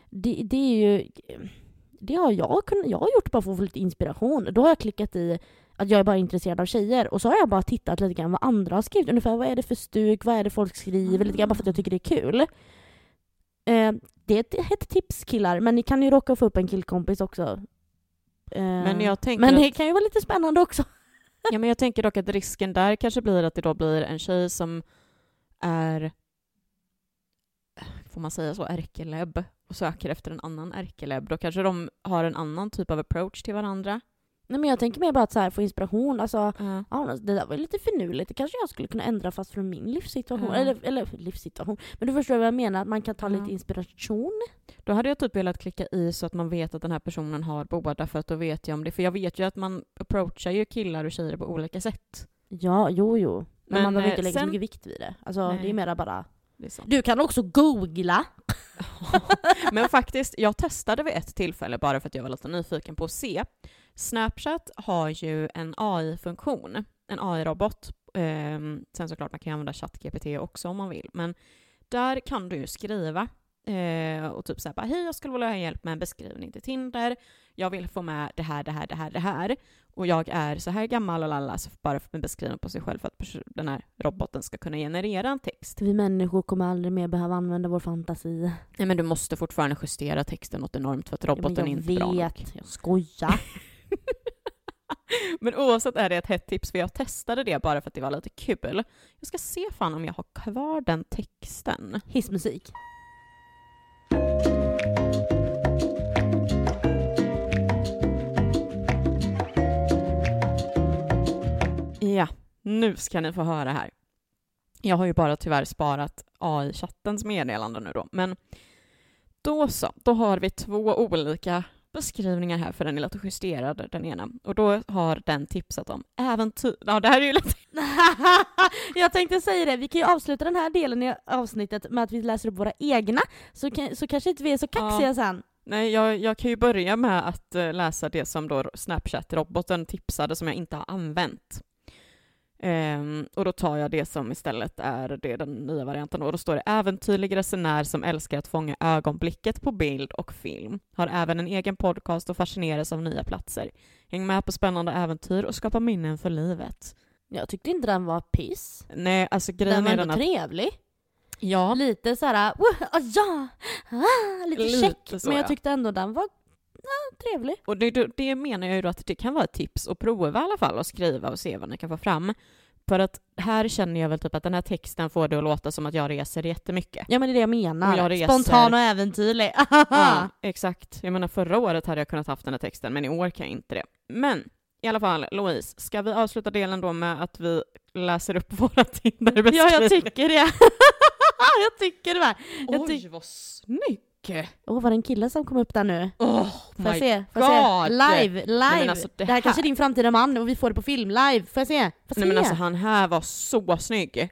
det, det är ju... Det har jag, kunnat, jag har gjort bara för att få lite inspiration. Då har jag klickat i att jag är bara intresserad av tjejer och så har jag bara tittat lite grann vad andra har skrivit. Ungefär vad är det för stuk, vad är det folk skriver, lite grann bara för att jag tycker det är kul. Eh, det är ett, ett tips killar, men ni kan ju råka få upp en killkompis också. Eh, Men jag tänker men det kan ju vara lite spännande också. Ja, men jag tänker dock att risken där kanske blir att det då blir en tjej som är, får man säga så, ärkelebb och söker efter en annan ärkelebb. Då kanske de har en annan typ av approach till varandra. Nej, men jag tänker mer bara att så här, få inspiration. Alltså, Ja. ja, det där var lite finurligt. Det kanske jag skulle kunna ändra fast från min livssituation. Ja. Eller, eller livssituation. Men du förstår vad jag menar, att man kan ta Ja. lite inspiration. Då hade jag typ velat klicka i så att man vet att den här personen har båda för att då vet jag om det. För jag vet ju att man approachar ju killar och tjejer på olika sätt. Ja, jo, jo. Men, Men, man behöver inte eh, lägga så sen- mycket vikt vid det. Alltså, Nej. det är mera bara... Du kan också googla. [laughs] Men faktiskt, jag testade vid ett tillfälle bara för att jag var lite nyfiken på att se. Snapchat har ju en AI-funktion, en AI-robot, Ehm, sen såklart man kan använda ChatGPT också om man vill, men där kan du ju skriva eh, och typ säga hej jag skulle vilja ha hjälp med en beskrivning till Tinder. Jag vill få med det här, det här, det här, det här. Och jag är så här gammal och lalla, så bara en beskrivning på sig själv för att den här roboten ska kunna generera en text. Vi människor kommer aldrig mer behöva använda vår fantasi. Nej men du måste fortfarande justera texten något enormt för att roboten ja, är inte jag bra nog. vet, jag skojar. [laughs] [laughs] Men oavsett är det ett hett tips, för jag testade det bara för att det var lite kul. Jag ska se fan om jag har kvar den texten. Hissmusik. Ja, nu ska ni få höra här. Jag har ju bara tyvärr sparat AI-chattens meddelande nu då, men då så, då har vi två olika beskrivningar här för den är lite justerad den ena. Och då har den tipsat om äventyr. Ja, det här är ju lite... [laughs] jag tänkte säga det, vi kan ju avsluta den här delen i avsnittet med att vi läser upp våra egna, så, kan, så kanske inte vi är så kaxiga sen. Nej, jag, jag kan ju börja med att eh, läsa det som då Snapchat-roboten tipsade som jag inte har använt. Ehm, och då tar jag det som istället är det den nya varianten. Och då står det äventyrlig resenär som älskar att fånga ögonblicket på bild och film. Har även en egen podcast och fascineras av nya platser. Häng med på spännande äventyr och skapa minnen för livet. Jag tyckte inte den var piss. Nej, alltså Den grejen var är den ändå att... trevlig. Ja, Lite såhär, "Wah, ah, ja, ah, lite, Lite check. så, Men jag ja. tyckte ändå den var ah, trevlig. Och det, det- menar jag ju då att det kan vara ett tips att prova i alla fall och skriva och se vad ni kan få fram. För att här känner jag väl typ att den här texten får det att låta som att jag reser jättemycket. Ja men det är det jag menar. Jag reser- Spontan och äventyrlig. [laughs] Ja, exakt. Jag menar förra året hade jag kunnat haft den här texten men i år kan jag inte det. Men i alla fall, Louise, ska vi avsluta delen då med att vi läser upp [laughs] våra Tinder-beskrivningar? Ja jag tycker det. [laughs] jag tycker det. va. jag Oj, vad snygg! Åh var det en kille som kom upp där nu? Oh Får jag se? Får jag se? Live, live! men alltså, det det, här här- kanske är din framtida man och vi får det på film, live. Får jag se? Får jag Nej se? men alltså han här var så snygg.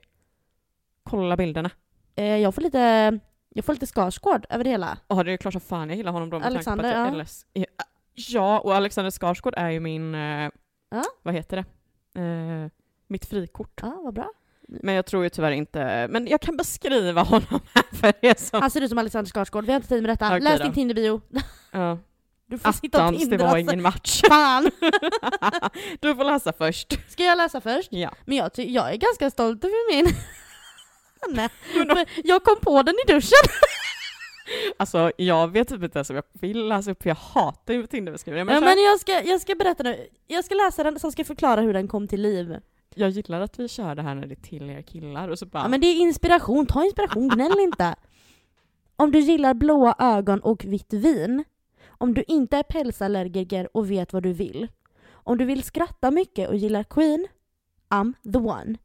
Kolla bilderna. eh, jag får lite, jag får lite Skarsgård över det hela. Ja, det är klart som fan jag gillar honom då med Alexander, tanke på att ja. LS. Ja, Ja, och Alexander Skarsgård är ju min, eh, Ja. vad heter det, eh, mitt frikort. Ja, vad bra. Men jag tror ju tyvärr inte, men jag kan beskriva [laughs] honom här för er som... Han ser ut som Alexander Skarsgård, vi har inte tid med detta. Okej Läs då. din Tinder-bio. Ja. [laughs] Du får sitta och Attans, det tindra. var ingen match. [laughs] Fan! du får läsa först. Ska jag läsa först? Ja. Men jag, ty- jag är ganska stolt över min. Nej, men jag kom på den i duschen. Alltså jag vet typ inte ens om jag vill läsa upp, för jag hatar ju Tinderbeskrivningar. Men, Ja, kör. men jag ska, jag ska berätta nu. Jag ska läsa den, sen ska jag förklara hur den kom till liv. Jag gillar att vi kör det här när det är till er killar och så bara... Ja, men det är inspiration, ta inspiration, gnäll inte. Om du gillar blåa ögon och vitt vin. Om du inte är pälsallergiker och vet vad du vill. Om du vill skratta mycket och gillar Queen. I'm the one.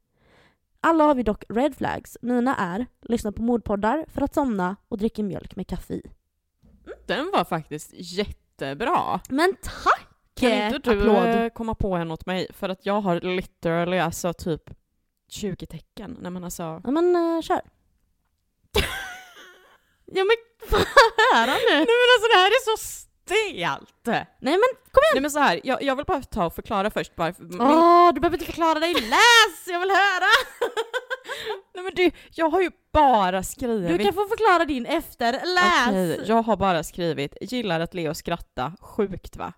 Alla har vi dock red flags. Mina är lyssna på mordpoddar för att somna och dricka mjölk med kaffe i. Den var faktiskt jättebra. Men tack! Kan inte du Applåd. eh, komma på en åt mig? För att jag har literally alltså typ 20 tecken. Nej men alltså... Ja men uh, kör. [laughs] ja men får jag höra nu? Nej men alltså det här är så stelt! Nej men kom igen! Nej men så här, jag, jag vill bara ta och förklara först. Min, Åh, du behöver inte förklara dig, läs! Jag vill höra! [laughs] nej men du, jag har ju bara skrivit... Du kan få förklara din efter, läs! Okej, jag har bara skrivit gillar att le och skratta, sjukt va?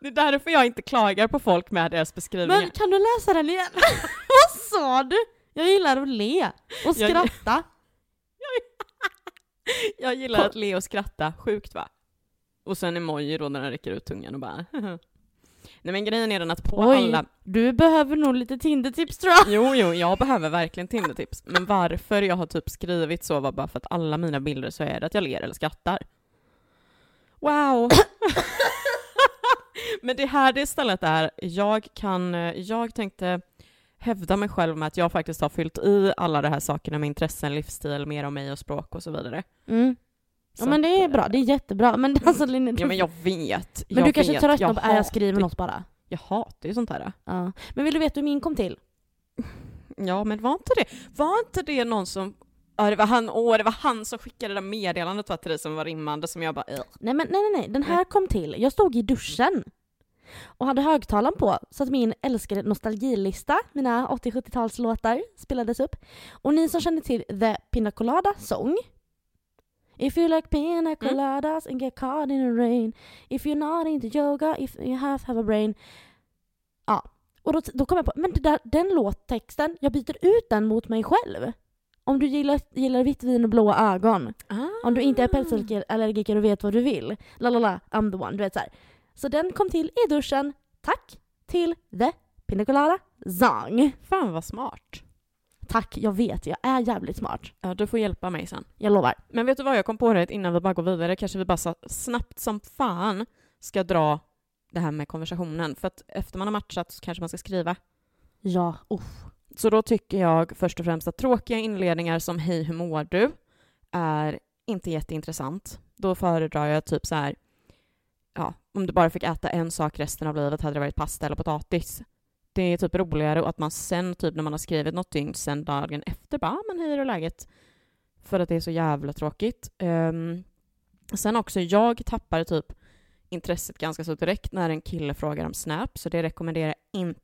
Det är därför jag inte klagar på folk med deras beskrivningar. Men kan du läsa den igen? [laughs] Vad sa du? Jag gillar att le och skratta. Jag gillar [laughs] att le och skratta, sjukt va? Och sen emoji då när den räcker ut tungan och bara [laughs] Nej men grejen är den att på Oj, alla... du behöver nog lite Tinder-tips tror jag. Jo, jo, jag behöver verkligen Tinder-tips. Men varför jag har typ skrivit så var bara för att alla mina bilder så är det att jag ler eller skrattar. Wow! [laughs] men det här det istället är, jag kan, jag tänkte hävda mig själv med att jag faktiskt har fyllt i alla de här sakerna med intressen, livsstil, mer om mig och språk och så vidare. Mm. Ja Så men det är bra, det är jättebra. Men alltså Linne, Ja men jag vet. men jag du kanske tröttnar på att jag skriver något bara. Jag hatar ju sånt här. Ja. Men vill du veta hur min kom till? Ja, men var inte det, var inte det någon som Ja, det var han, åh, det var han som skickade det där meddelandet va, till dig som var rimmande som jag bara, "Ugh." Nej men nej nej nej, den här kom till. Jag stod i duschen. och hade högtalaren på så att min älskade nostalgilista, mina 80-70-talslåtar, spelades upp. Och ni som känner till The Pina Colada Song If you like pina coladas and get caught in the rain If you're not into yoga, if you have, have a brain Ja, och då, då kom jag på, men där, den låttexten, jag byter ut den mot mig själv. Om du gillar, gillar vitt vin och blåa ögon, Ah. om du inte är pälsallergiker och vet vad du vill, la la la, I'm the one, du vet så här. Så den kom till i duschen, tack till The Pina Colada Zong. Fan vad smart. Tack, jag vet, jag är jävligt smart. Ja, du får hjälpa mig sen. Jag lovar. Men vet du vad, jag kom på det innan vi bara går vidare. Kanske vi bara snabbt som fan ska dra det här med konversationen. För att efter man har matchat så kanske man ska skriva. Ja, uff. Så då tycker jag först och främst att tråkiga inledningar som Hej, hur mår du? är inte jätteintressant. Då föredrar jag typ så här, ja, om du bara fick äta en sak resten av livet hade det varit pasta eller potatis. Det är typ roligare och att man sen, typ när man har skrivit något dygn, sen dagen efter bara, ah, men hej, hur är läget? För att det är så jävla tråkigt. Um, sen också, jag tappar typ intresset ganska så direkt när en kille frågar om Snap, så det rekommenderar jag inte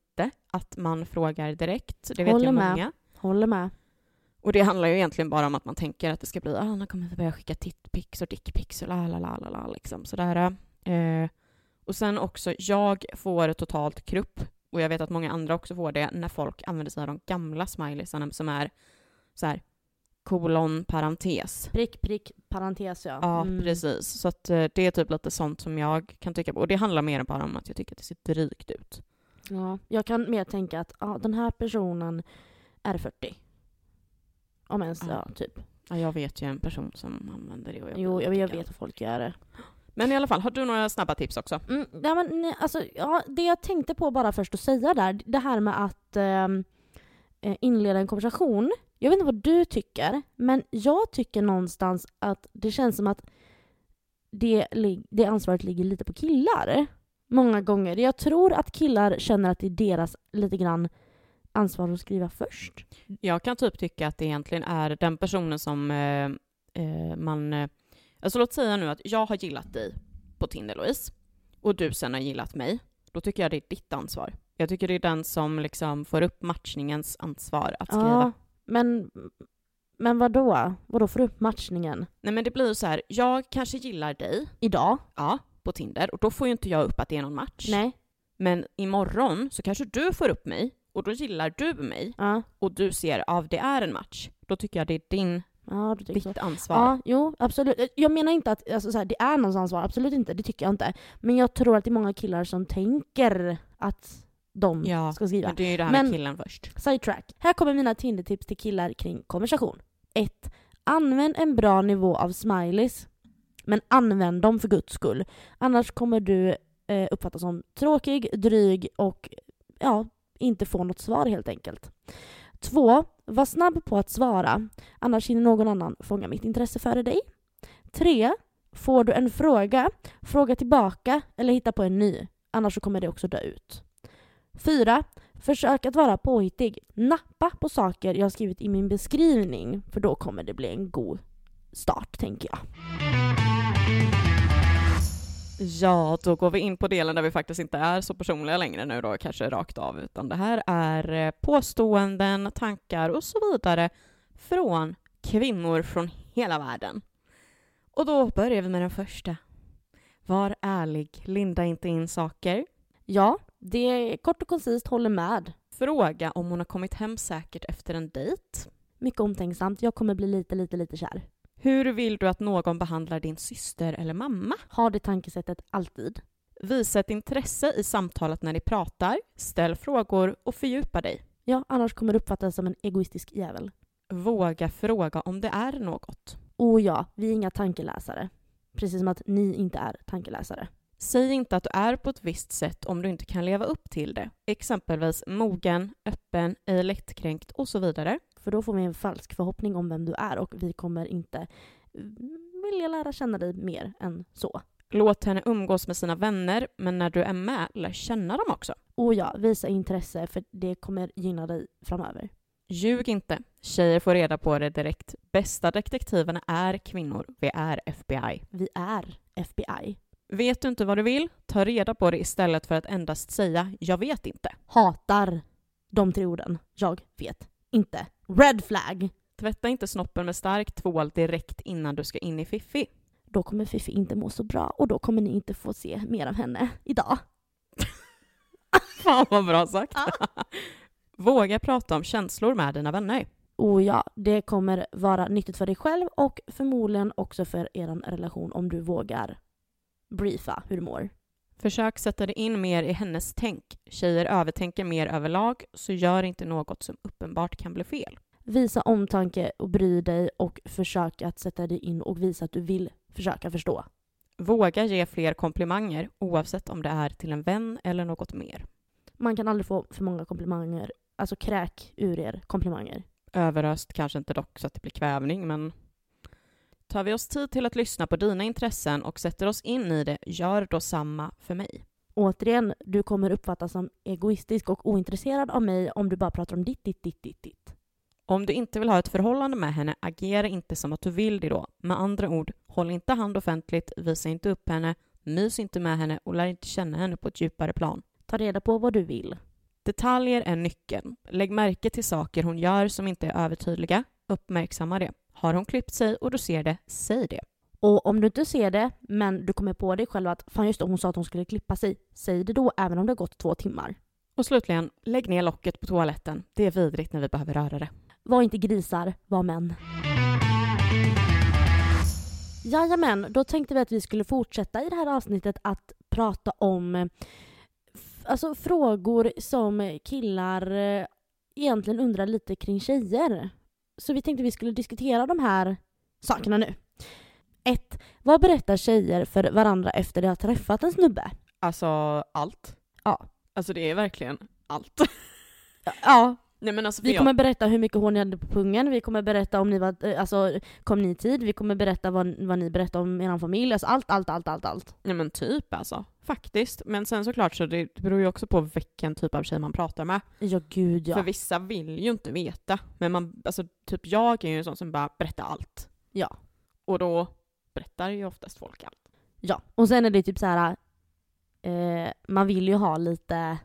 att man frågar direkt. Det vet Håller jag med. många. Håller med. Och det handlar ju egentligen bara om att man tänker att det ska bli, ah, nu kommer vi börja skicka tittpics och dickpics och la la la la la liksom sådär. Eh, och sen också, jag får totalt krupp, och jag vet att många andra också får det, när folk använder sig av de gamla smileysarna som är så här kolon, parentes. Prick, prick, parentes ja. Ja, Mm. precis. Så att eh, det är typ lite sånt som jag kan tycka på. Och det handlar mer bara om att jag tycker att det ser drygt ut. Ja, jag kan mer tänka att ja, den här personen är 40. Om ens, Ja. ja, typ. Ja, jag vet ju en person som använder det och jag Jo, jag, jag vet att folk gör det. Men i alla fall, har du några snabba tips också? Mm, ja, men, nej, alltså, ja, det jag tänkte på bara först att säga där, det här med att ehm, eh, inleda en konversation. Jag vet inte vad du tycker, men jag tycker någonstans att det känns som att det, det ansvaret ligger lite på killar. Många gånger. Jag tror att killar känner att det är deras lite grann ansvar att skriva först. Jag kan typ tycka att det egentligen är den personen som eh, eh, man... Eh, alltså låt säga nu att jag har gillat dig på Tinder, Louise, och du sen har gillat mig. Då tycker jag det är ditt ansvar. Jag tycker det är den som liksom får upp matchningens ansvar att skriva. Ja, men, men vad då? Vad då för upp matchningen? Nej men det blir ju så här, jag kanske gillar dig, Idag? ja, på Tinder, och då får ju inte jag upp att det är någon match. Nej. Men imorgon så kanske du får upp mig, och då gillar du mig, Ja, och du ser av det är en match. Då tycker jag det är din, ja du tycker så. ditt ansvar. Ja, jo, absolut. Jag menar inte att alltså, så här, det är någons ansvar, absolut inte, det tycker jag inte. Men jag tror att det är många killar som tänker att de Ja, ska skriva. Men det är ju det här Men- med killen först. Sidetrack. Här kommer mina Tinder-tips till killar kring konversation. 1. Använd en bra nivå av smileys. Men använd dem för guds skull. Annars kommer du eh, uppfattas som tråkig, dryg och ja, inte få något svar helt enkelt. 2. Var snabb på att svara. Annars hinner någon annan fånga mitt intresse före dig. 3. Får du en fråga, fråga tillbaka eller hitta på en ny. Annars så kommer det också dö ut. 4. Försök att vara påhittig. Nappa på saker jag har skrivit i min beskrivning, för då kommer det bli en god start, tänker jag. Ja, då går vi in på delen där vi faktiskt inte är så personliga längre nu då, kanske rakt av, utan det här är eh, påståenden, tankar och så vidare från kvinnor från hela världen. Och då börjar vi med den första. Var ärlig, linda inte in saker. Ja, det är kort och koncist, håller med. Fråga om hon har kommit hem säkert efter en dejt. Mycket omtänksamt. Jag kommer bli lite, lite, lite kär. Hur vill du att någon behandlar din syster eller mamma? Ha det tankesättet alltid. Visa ett intresse i samtalet när ni pratar, ställ frågor och fördjupa dig. Ja, annars kommer du uppfattas som en egoistisk jävel. Våga fråga om det är något. Och ja, vi är inga tankeläsare. Precis som att ni inte är tankeläsare. Säg inte att du är på ett visst sätt om du inte kan leva upp till det. Exempelvis mogen, öppen, ej lättkränkt och så vidare. För då får vi en falsk förhoppning om vem du är och vi kommer inte mm, vilja lära känna dig mer än så. Låt henne umgås med sina vänner, men när du är med, lär känna dem också. Och ja, visa intresse för det kommer gynna dig framöver. Ljug inte. Tjejer får reda på det direkt. Bästa detektiverna är kvinnor. Vi är FBI. Vi är FBI. Vet du inte vad du vill? Ta reda på det istället för att endast säga “jag vet inte”. Hatar de tre orden. Jag vet inte. Red flag! Tvätta inte snoppen med stark tvål direkt innan du ska in i Fiffi. Då kommer Fifi inte må så bra och då kommer ni inte få se mer av henne idag. [laughs] Fan vad bra sagt. [laughs] Våga prata om känslor med dina vänner. Och ja, det kommer vara nyttigt för dig själv och förmodligen också för er relation om du vågar briefa hur du mår. Försök sätta dig in mer i hennes tänk. Tjejer övertänker mer överlag, så gör inte något som uppenbart kan bli fel. Visa omtanke och bry dig och försök att sätta dig in och visa att du vill försöka förstå. Våga ge fler komplimanger, oavsett om det är till en vän eller något mer. Man kan aldrig få för många komplimanger. Alltså kräk ur er komplimanger. Överöst kanske inte dock så att det blir kvävning, men tar vi oss tid till att lyssna på dina intressen och sätter oss in i det, gör då samma för mig. Återigen, du kommer uppfattas som egoistisk och ointresserad av mig om du bara pratar om ditt, ditt, ditt, ditt, ditt. Om du inte vill ha ett förhållande med henne, agera inte som att du vill det då. Med andra ord, håll inte hand offentligt, visa inte upp henne, mys inte med henne och lär inte känna henne på ett djupare plan. Ta reda på vad du vill. Detaljer är nyckeln. Lägg märke till saker hon gör som inte är övertydliga. Uppmärksamma det. Har hon klippt sig och du ser det, säg det. Och om du inte ser det, men du kommer på dig själv att fan just det, hon sa att hon skulle klippa sig. Säg det då, även om det har gått två timmar. Och slutligen, lägg ner locket på toaletten. Det är vidrigt när vi behöver röra det. Var inte grisar, var män. Jajamän, då tänkte vi att vi skulle fortsätta i det här avsnittet att prata om alltså, frågor som killar eh, egentligen undrar lite kring tjejer. Så vi tänkte vi skulle diskutera de här sakerna nu. 1. Vad berättar tjejer för varandra efter de har träffat en snubbe? Alltså, allt. Ja. Alltså det är verkligen allt. [laughs] Ja, Nej men alltså vi jag- kommer berätta hur mycket hår ni hade på pungen, vi kommer berätta om ni var, eh, alltså kom ni i tid, vi kommer berätta vad, vad ni berättar om er familj, alltså allt, allt, allt, allt, allt. Ja men typ alltså. Faktiskt. Men sen såklart så det beror ju också på vilken typ av tjej man pratar med. Ja gud ja. För vissa vill ju inte veta. Men man, alltså typ jag är ju en sån som bara berättar allt. Ja. Och då berättar ju oftast folk allt. Ja, och sen är det typ så här. Eh, man vill ju ha lite,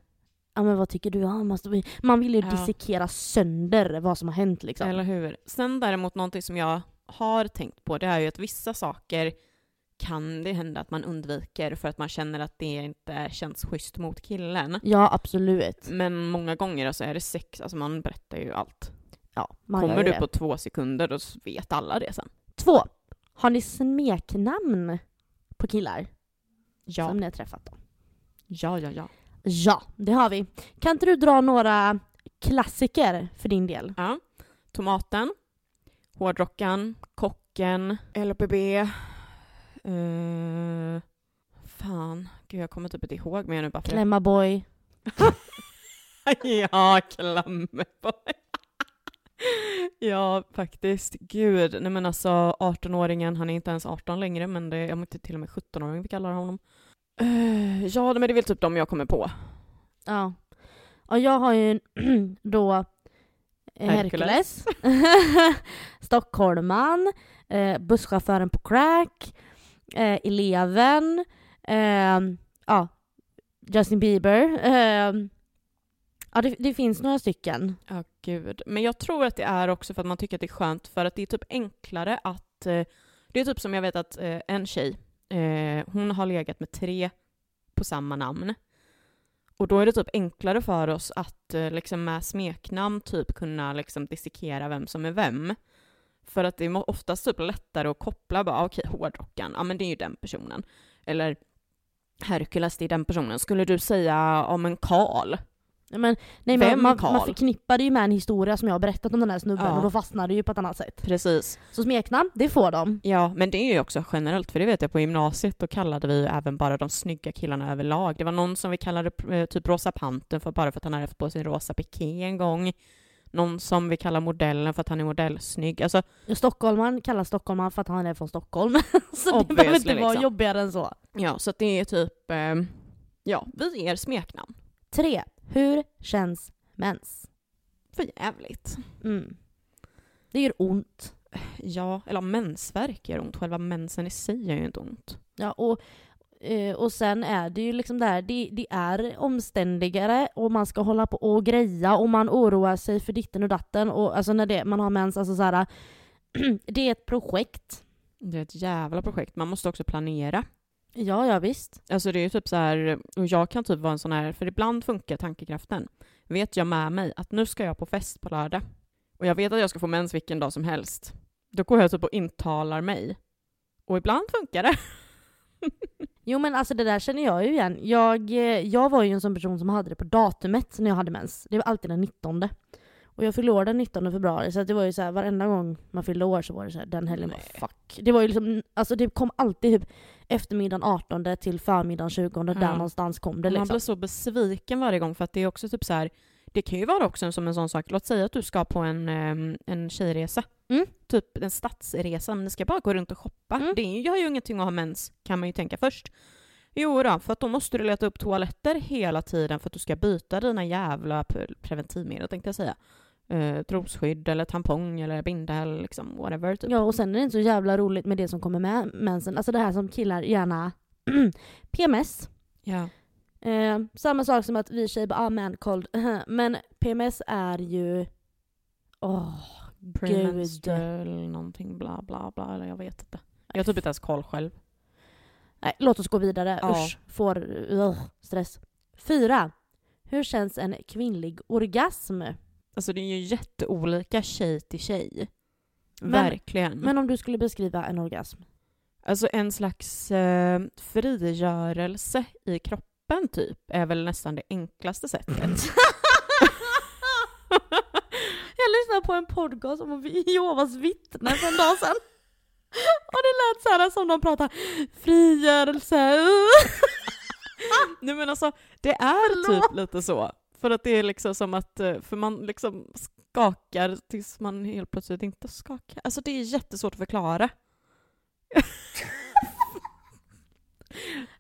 ja men vad tycker du? Ja, man, måste, man vill ju Ja. dissekera sönder vad som har hänt liksom. Eller hur? Sen däremot någonting som jag har tänkt på det är ju att vissa saker kan det hända att man undviker för att man känner att det inte känns schysst mot killen. Ja absolut. Men många gånger så är det sex, alltså man berättar ju allt. Ja, man Kommer du det. på två sekunder då vet alla det sen. Två. Har ni smeknamn på killar Ja, som ni har träffat då? ja, ja, ja. Ja, det har vi. Kan inte du dra några klassiker för din del? ja. Tomaten, hårdrockaren, kocken, LPB. Uh, fan, gud jag kommer typ inte ihåg mer nu bara för det. Klämmaboy. [laughs] ja, Klammerboy. [laughs] ja, faktiskt. Gud, nej men alltså 18-åringen, han är inte ens 18 längre, men det är om inte till och med 17-åring vi kallar honom. Eh, ja, men det är väl typ de jag kommer på. Ja. Och jag har ju [clears throat] då eh, Hercules. Hercules, [laughs] Stockholman, eh, busschauffören på crack, eh, eleven, eh, ja, Justin Bieber. Eh, ja, det, det finns några stycken. Ja, gud. Men jag tror att det är också för att man tycker att det är skönt, för att det är typ enklare att... Eh, det är typ som jag vet att eh, en tjej, eh, hon har legat med tre på samma namn. Och då är det typ enklare för oss att eh, liksom med smeknamn typ kunna liksom dissekera vem som är vem. För att det är oftast typ lättare att koppla bara, okej, hårdrockaren, ja men det är ju den personen. Eller Hercules, det är den personen. Skulle du säga om en Karl? Ja, Men, nej, men man, man förknippar det ju med en historia som jag har berättat om den här snubben Ja. och då fastnar det ju på ett annat sätt. Precis. Så smeknamn, det får de. Ja, men det är ju också generellt, för det vet jag på gymnasiet, då kallade vi ju även bara de snygga killarna överlag. Det var någon som vi kallade eh, typ Rosa Pantern för bara för att han hade haft på sig rosa piké en gång. Någon som vi kallar modellen för att han är modellsnygg. Alltså, Stockholman kallas Stockholman för att han är från Stockholm. [laughs] så det behöver inte vara liksom. jobbigare än så. ja, så att det är typ, eh, ja, vi ger smeknamn. Tre. Hur känns mens? För jävligt. Mm. Det gör ont. Ja, eller mensvärk gör ont. Själva mensen i sig gör ju inte ont. Ja, och Eh, och sen är det ju liksom där, det, det är omständigare och man ska hålla på och greja och man oroar sig för ditten och datten och alltså när det, man har mens, alltså så här, [clears throat] det är ett projekt. Det är ett jävla projekt. Man måste också planera. Ja, ja visst. Alltså det är ju typ så här, och jag kan typ vara en sån här, för ibland funkar tankekraften. Vet jag med mig att nu ska jag på fest på lördag och jag vet att jag ska få mens vilken dag som helst. Då går jag typ och intalar mig. Och ibland funkar det. [laughs] Jo men alltså det där känner jag ju igen. Jag, eh, jag var ju en sån person som hade det på datumet när jag hade mens. Det var alltid den 19. Och jag fyllde år den 19 februari så det var ju så här, varenda gång man fyllde år så var det så här, den helgen Nej. fuck. Det var ju liksom, alltså det kom alltid typ eftermiddagen 18 till förmiddagen 20, där Ja. någonstans kom det Man liksom. blir så besviken varje gång för att det är också typ så här. Det kan ju vara också som en sån sak, låt säga att du ska på en, ehm, en tjejresa. Mm. Typ en stadsresa, men ni ska bara gå runt och shoppa. Mm. Det är- gör ju ingenting att ha mens, kan man ju tänka först. Jo då, för att då måste du leta upp toaletter hela tiden för att du ska byta dina jävla pre- preventivmedel tänkte jag säga. Eh, trosskydd eller tampong eller binda eller liksom whatever. Typ. Ja och sen är det inte så jävla roligt med det som kommer med mensen. Alltså det här som killar gärna [clears throat] PMS. Ja. Eh, samma sak som att vi tjejer bara ah, man cold. [laughs] Men PMS är ju... Åh, Premenstrual någonting bla bla bla eller jag vet inte. Jag har typ inte ens koll själv. Nej, låt oss gå vidare. Ja. Usch, får ugh, stress. Fyra. Hur känns en kvinnlig orgasm? Alltså det är ju jätteolika tjej till tjej. Men- Verkligen. Men om du skulle beskriva en orgasm? Alltså en slags eh, frigörelse i kroppen typ är väl nästan det enklaste sättet. [laughs] Jag lyssnade på en podcast om Jehovas vittnen för en dag sedan. [laughs] Och det lät så här som de pratar frigörelse. Nej men alltså det är typ lite så. För att det är liksom som att, eh, för man liksom skakar tills man helt plötsligt inte skakar. Alltså det är jättesvårt att förklara. [laughs]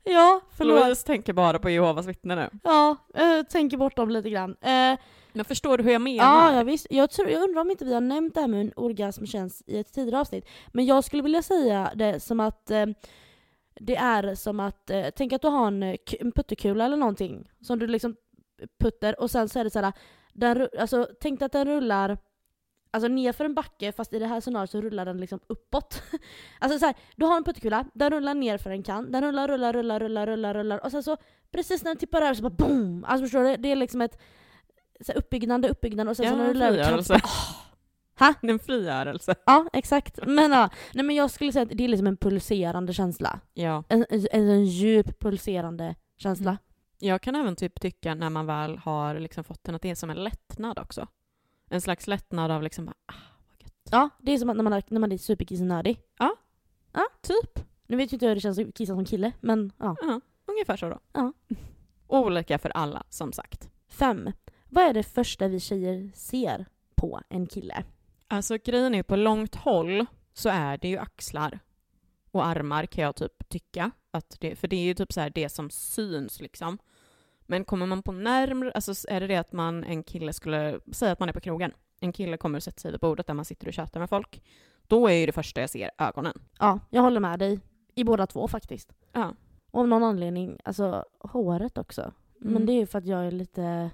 Ja, förlåt. Louise tänker bara på Jehovas vittnen nu. Ja, eh, tänker bort dem lite grann. Eh, men förstår du hur jag menar? ja, ja, visst. Jag, tror, jag undrar om inte vi har nämnt det här med en orgasm känns i ett tidigare avsnitt. Men jag skulle vilja säga det som att eh, det är som att, eh, tänk att du har en, eh, en puttekula eller någonting som du liksom putter och sen så är det såhär, den, alltså, tänk dig att den rullar Alltså nerför en backe fast i det här scenariot så rullar den liksom uppåt. [laughs] Alltså så här, du har en puttekula, den rullar ner för en kan, den rullar, rullar, rullar, rullar, rullar, rullar och sen så precis när den tippar över så bara boom! Alltså förstår du? Det är liksom ett så här, uppbyggnad, uppbyggnad och sen Ja, så när du kan- frigörelse. Ha? En frigörelse. Ja, exakt. Men, ja. Nej, men jag skulle säga att det är liksom en pulserande känsla. Ja. En, en, en djup pulserande känsla. Mm. Jag kan även typ tycka när man väl har liksom fått den att det är som en lättnad också. En slags lättnad av liksom, bara, ah, vad gött. Ja, det är som när man, är- när man är superkissnödig. Typ. Nu vet ju inte hur det känns att kissa som kille, men ja. Ja, ungefär så då. Ja. Olika för alla, som sagt. Fem. Vad är det första vi tjejer ser på en kille? Alltså grejen är på långt håll så är det ju axlar och armar kan jag typ tycka. Att det, för det är ju typ så här det som syns liksom. Men kommer man på närmre, alltså är det det att man, en kille skulle, säga att man är på krogen. En kille kommer och sätter sig vid bordet där man sitter och tjötar med folk. Då är ju det första jag ser ögonen. Ja, jag håller med dig. I båda två faktiskt. Ja. Och av någon anledning, alltså håret också. Men Mm. det är ju för att jag är lite...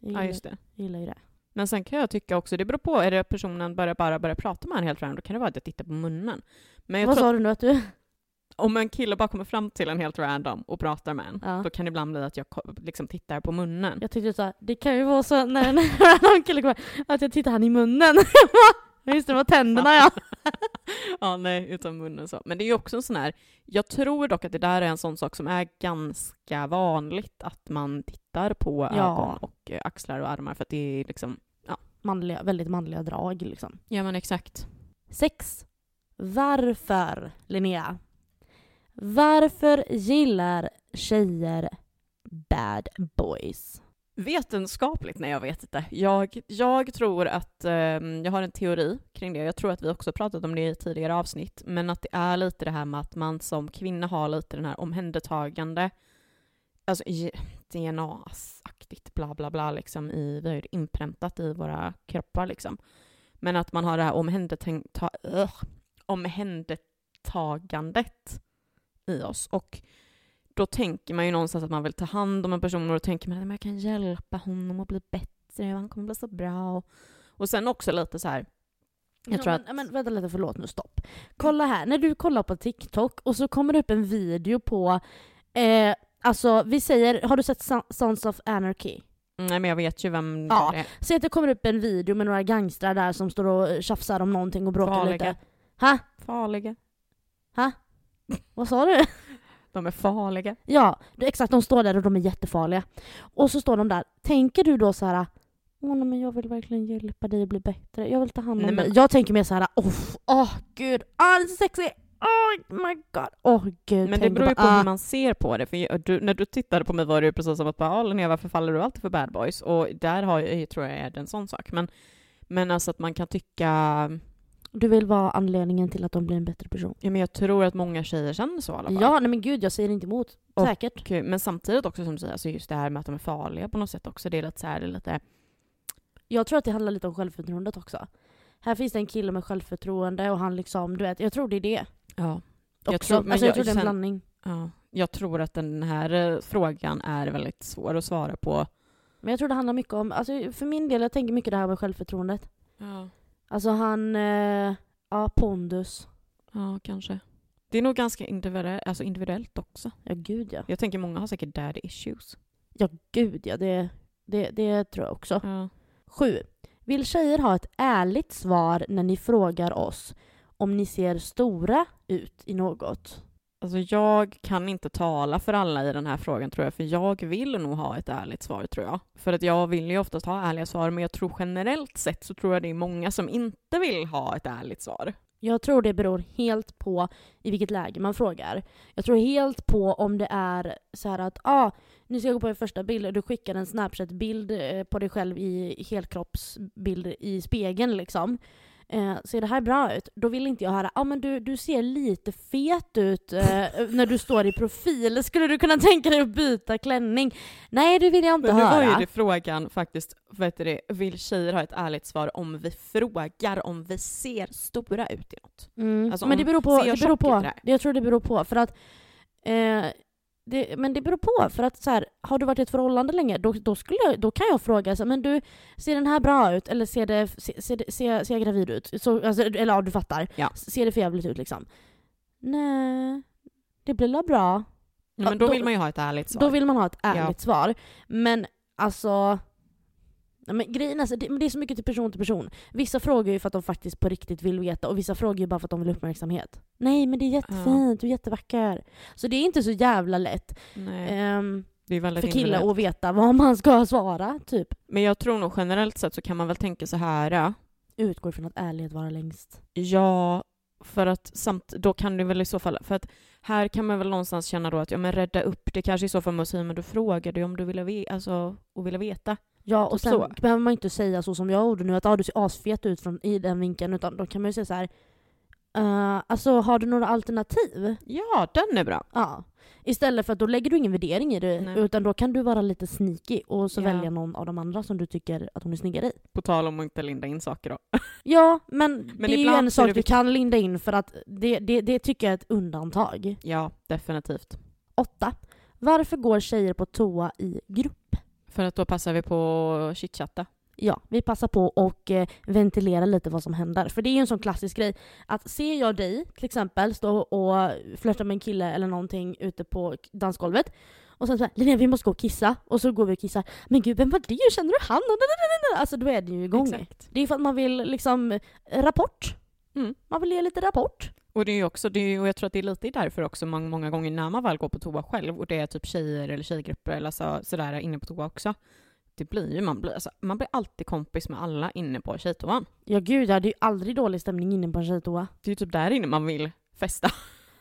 Jag Ja, gillar, just det. jag gillar ju det. Men sen kan jag tycka också, det beror på, är det personen börjar bara börja prata med en helt random, då kan det vara att jag tittar på munnen. Men jag Vad sa du nu att du... [laughs] om en kille bara kommer fram till en helt random och pratar med en, Ja. då kan det ibland bli att jag liksom tittar på munnen. Jag tyckte såhär, det kan ju vara så när när någon [laughs] kille kommer, att jag tittar han i munnen. [laughs] Just det, var tänderna ja. [laughs] ja, nej, utan munnen så. Men det är ju också en sån här, jag tror dock att det där är en sån sak som är ganska vanligt, att man tittar på Ja. ögon och eh, axlar och armar, för att det är liksom, Manliga, väldigt manliga drag liksom. ja men exakt. Sex. Varför, Linnea? Varför gillar tjejer bad boys? Vetenskapligt? Nej, jag vet inte. Jag, jag tror att, eh, jag har en teori kring det, jag tror att vi också pratat om det i tidigare avsnitt, men att det är lite det här med att man som kvinna har lite den här omhändertagande, alltså DNA-aktigt bla bla bla liksom i, vi har ju det inpräntat i våra kroppar liksom. Men att man har det här omhändertagandet i oss. Och då tänker man ju någonstans att man vill ta hand om en person och då tänker man att jag kan hjälpa honom att bli bättre och han kommer bli så bra. Och sen också lite så här, jag tror ja, att... men, men vänta lite, förlåt nu, stopp. Kolla här, när du kollar på TikTok och så kommer det upp en video på, eh, alltså vi säger, har du sett Son- Sons of Anarchy? Nej men jag vet ju vem Ja. det är. Säg att det kommer upp en video med några gangstrar där som står och tjafsar om någonting och bråkar Farliga. lite. Ha? Farliga. Vad sa du? De är farliga. Ja, exakt. De står där och de är jättefarliga. Och så står de där. Tänker du då så här... Åh nej, men jag vill verkligen hjälpa dig att bli bättre. Jag vill ta hand om Nej, men- dig. Jag tänker mer så här, åh, åh gud, ah, det är så sexy! Oh my god! Åh gud. Men det beror ju på ah. hur man ser på det. För du, när du tittade på mig var det ju precis som att bara, "Ah, Linnea varför faller du alltid för bad boys? Och där har jag, tror jag är det en sån sak. Men, men alltså att man kan tycka, Du vill vara anledningen till att de blir en bättre person. ja men jag tror att många tjejer känner så i alla fall. Ja, nej men gud, jag säger inte emot. Och- Säkert. Men samtidigt också som du säger, alltså just det här med att de är farliga på något sätt också. Det är lite så här, det är lite, Jag tror att det handlar lite om självförtroendet också. Här finns det en kille med självförtroende och han liksom, du vet, jag tror det är det. ja. Också. Jag tror- men alltså jag, jag- tror det är en sen- blandning. ja. Jag tror att den här eh, frågan är väldigt svår att svara på. Men jag tror det handlar mycket om, alltså för min del, jag tänker mycket det här med självförtroendet. Ja. Alltså han, eh, ja pondus. Ja, kanske. Det är nog ganska individuellt, alltså individuellt också. Ja gud ja. Jag tänker många har säkert daddy issues. Ja gud ja, det, det, det tror jag också. Ja. Sju. Vill tjejer ha ett ärligt svar när ni frågar oss om ni ser stora ut i något? Alltså jag kan inte tala för alla i den här frågan tror jag, för jag vill nog ha ett ärligt svar tror jag. För att jag vill ju oftast ha ärliga svar, men jag tror generellt sett så tror jag det är många som inte vill ha ett ärligt svar. Jag tror det beror helt på i vilket läge man frågar. Jag tror helt på om det är så här att ah, nu ska jag gå på din första bild och du skickar en snapchat-bild eh, på dig själv i helkroppsbild i spegeln liksom. Eh, ser det här bra ut? Då vill inte jag höra ah, men du, du ser lite fet ut eh, när du står i profil. Skulle du kunna tänka dig att byta klänning? Nej, det vill jag inte Men nu var höra. ju det frågan faktiskt, vet du det, vill tjejer ha ett ärligt svar om vi frågar om vi ser stora ut i något? Mm. Alltså, men det beror på. Det beror på. det? Jag tror det beror på. För att, eh, det, men det beror på. För att så här, har du varit i ett förhållande länge, då, då, skulle jag, då kan jag fråga så men du, ser den här bra ut? Eller ser, det, ser, ser, ser, ser jag gravid ut? Så, alltså, eller ja, du fattar. Ja. Ser det för jävligt ut liksom? Nej, det blir väl bra. Ja, Ja, men då, då- vill man ju ha ett ärligt svar. Då vill man ha ett Ja. ärligt svar. Men alltså... Men grejen är, så- det, men det är så mycket till person till person. Vissa frågar ju för att de faktiskt på riktigt vill veta och vissa frågar ju bara för att de vill ha uppmärksamhet. Nej men det är jättefint, du är jättevacker. Så det är inte så jävla lätt Nej, det är väldigt för killar att veta vad man ska svara. Typ. Men jag tror nog generellt sett så kan man väl tänka så här. Utgår från att ärlighet vara längst. Ja, för att samt, då kan du väl i så fall, för att här kan man väl någonstans känna då att ja men rädda upp det kanske i så fall med att säga men du frågade ju om du ville, ve- alltså, och ville veta. Ja, och Typ sen så. behöver man inte säga så som jag gjorde nu, att ah, du ser asfet ut från, i den vinkeln, utan då kan man ju säga så här. "Eh, alltså har du några alternativ? Ja, den är bra. Ja. Istället för att då lägger du ingen värdering i det, Nej. utan då kan du vara lite sneaky och så Ja. välja någon av de andra som du tycker att hon är snyggare i. På tal om att inte linda in saker då. [laughs] Ja, men, det är ju en sak du kan linda in för att det, det, det tycker jag är ett undantag. Ja, definitivt. 8. Varför går tjejer på toa i grupp? För att då passar vi på att chitchatta. Ja, vi passar på och eh, ventilera lite vad som händer. För det är ju en sån klassisk grej. Att ser jag dig till exempel stå och flörta med en kille eller någonting ute på dansgolvet och sen så här, Linnea vi måste gå och kissa. Och så går vi och kissar. Men gud vem var det? Känner du han? Alltså då är det ju igång. Exakt. Det är för att man vill liksom eh, rapport. Mm. Man vill ge lite rapport. Och det är också, det är och jag tror att det är lite därför också många, många gånger när man väl går på toa själv och det är typ tjejer eller tjejgrupper eller så, sådär inne på toa också. Det blir ju, man blir, alltså, man blir alltid kompis med alla inne på tjejtoan. Ja gud ja, det är ju aldrig dålig stämning inne på en tjejtoa. Det är ju typ där inne man vill festa.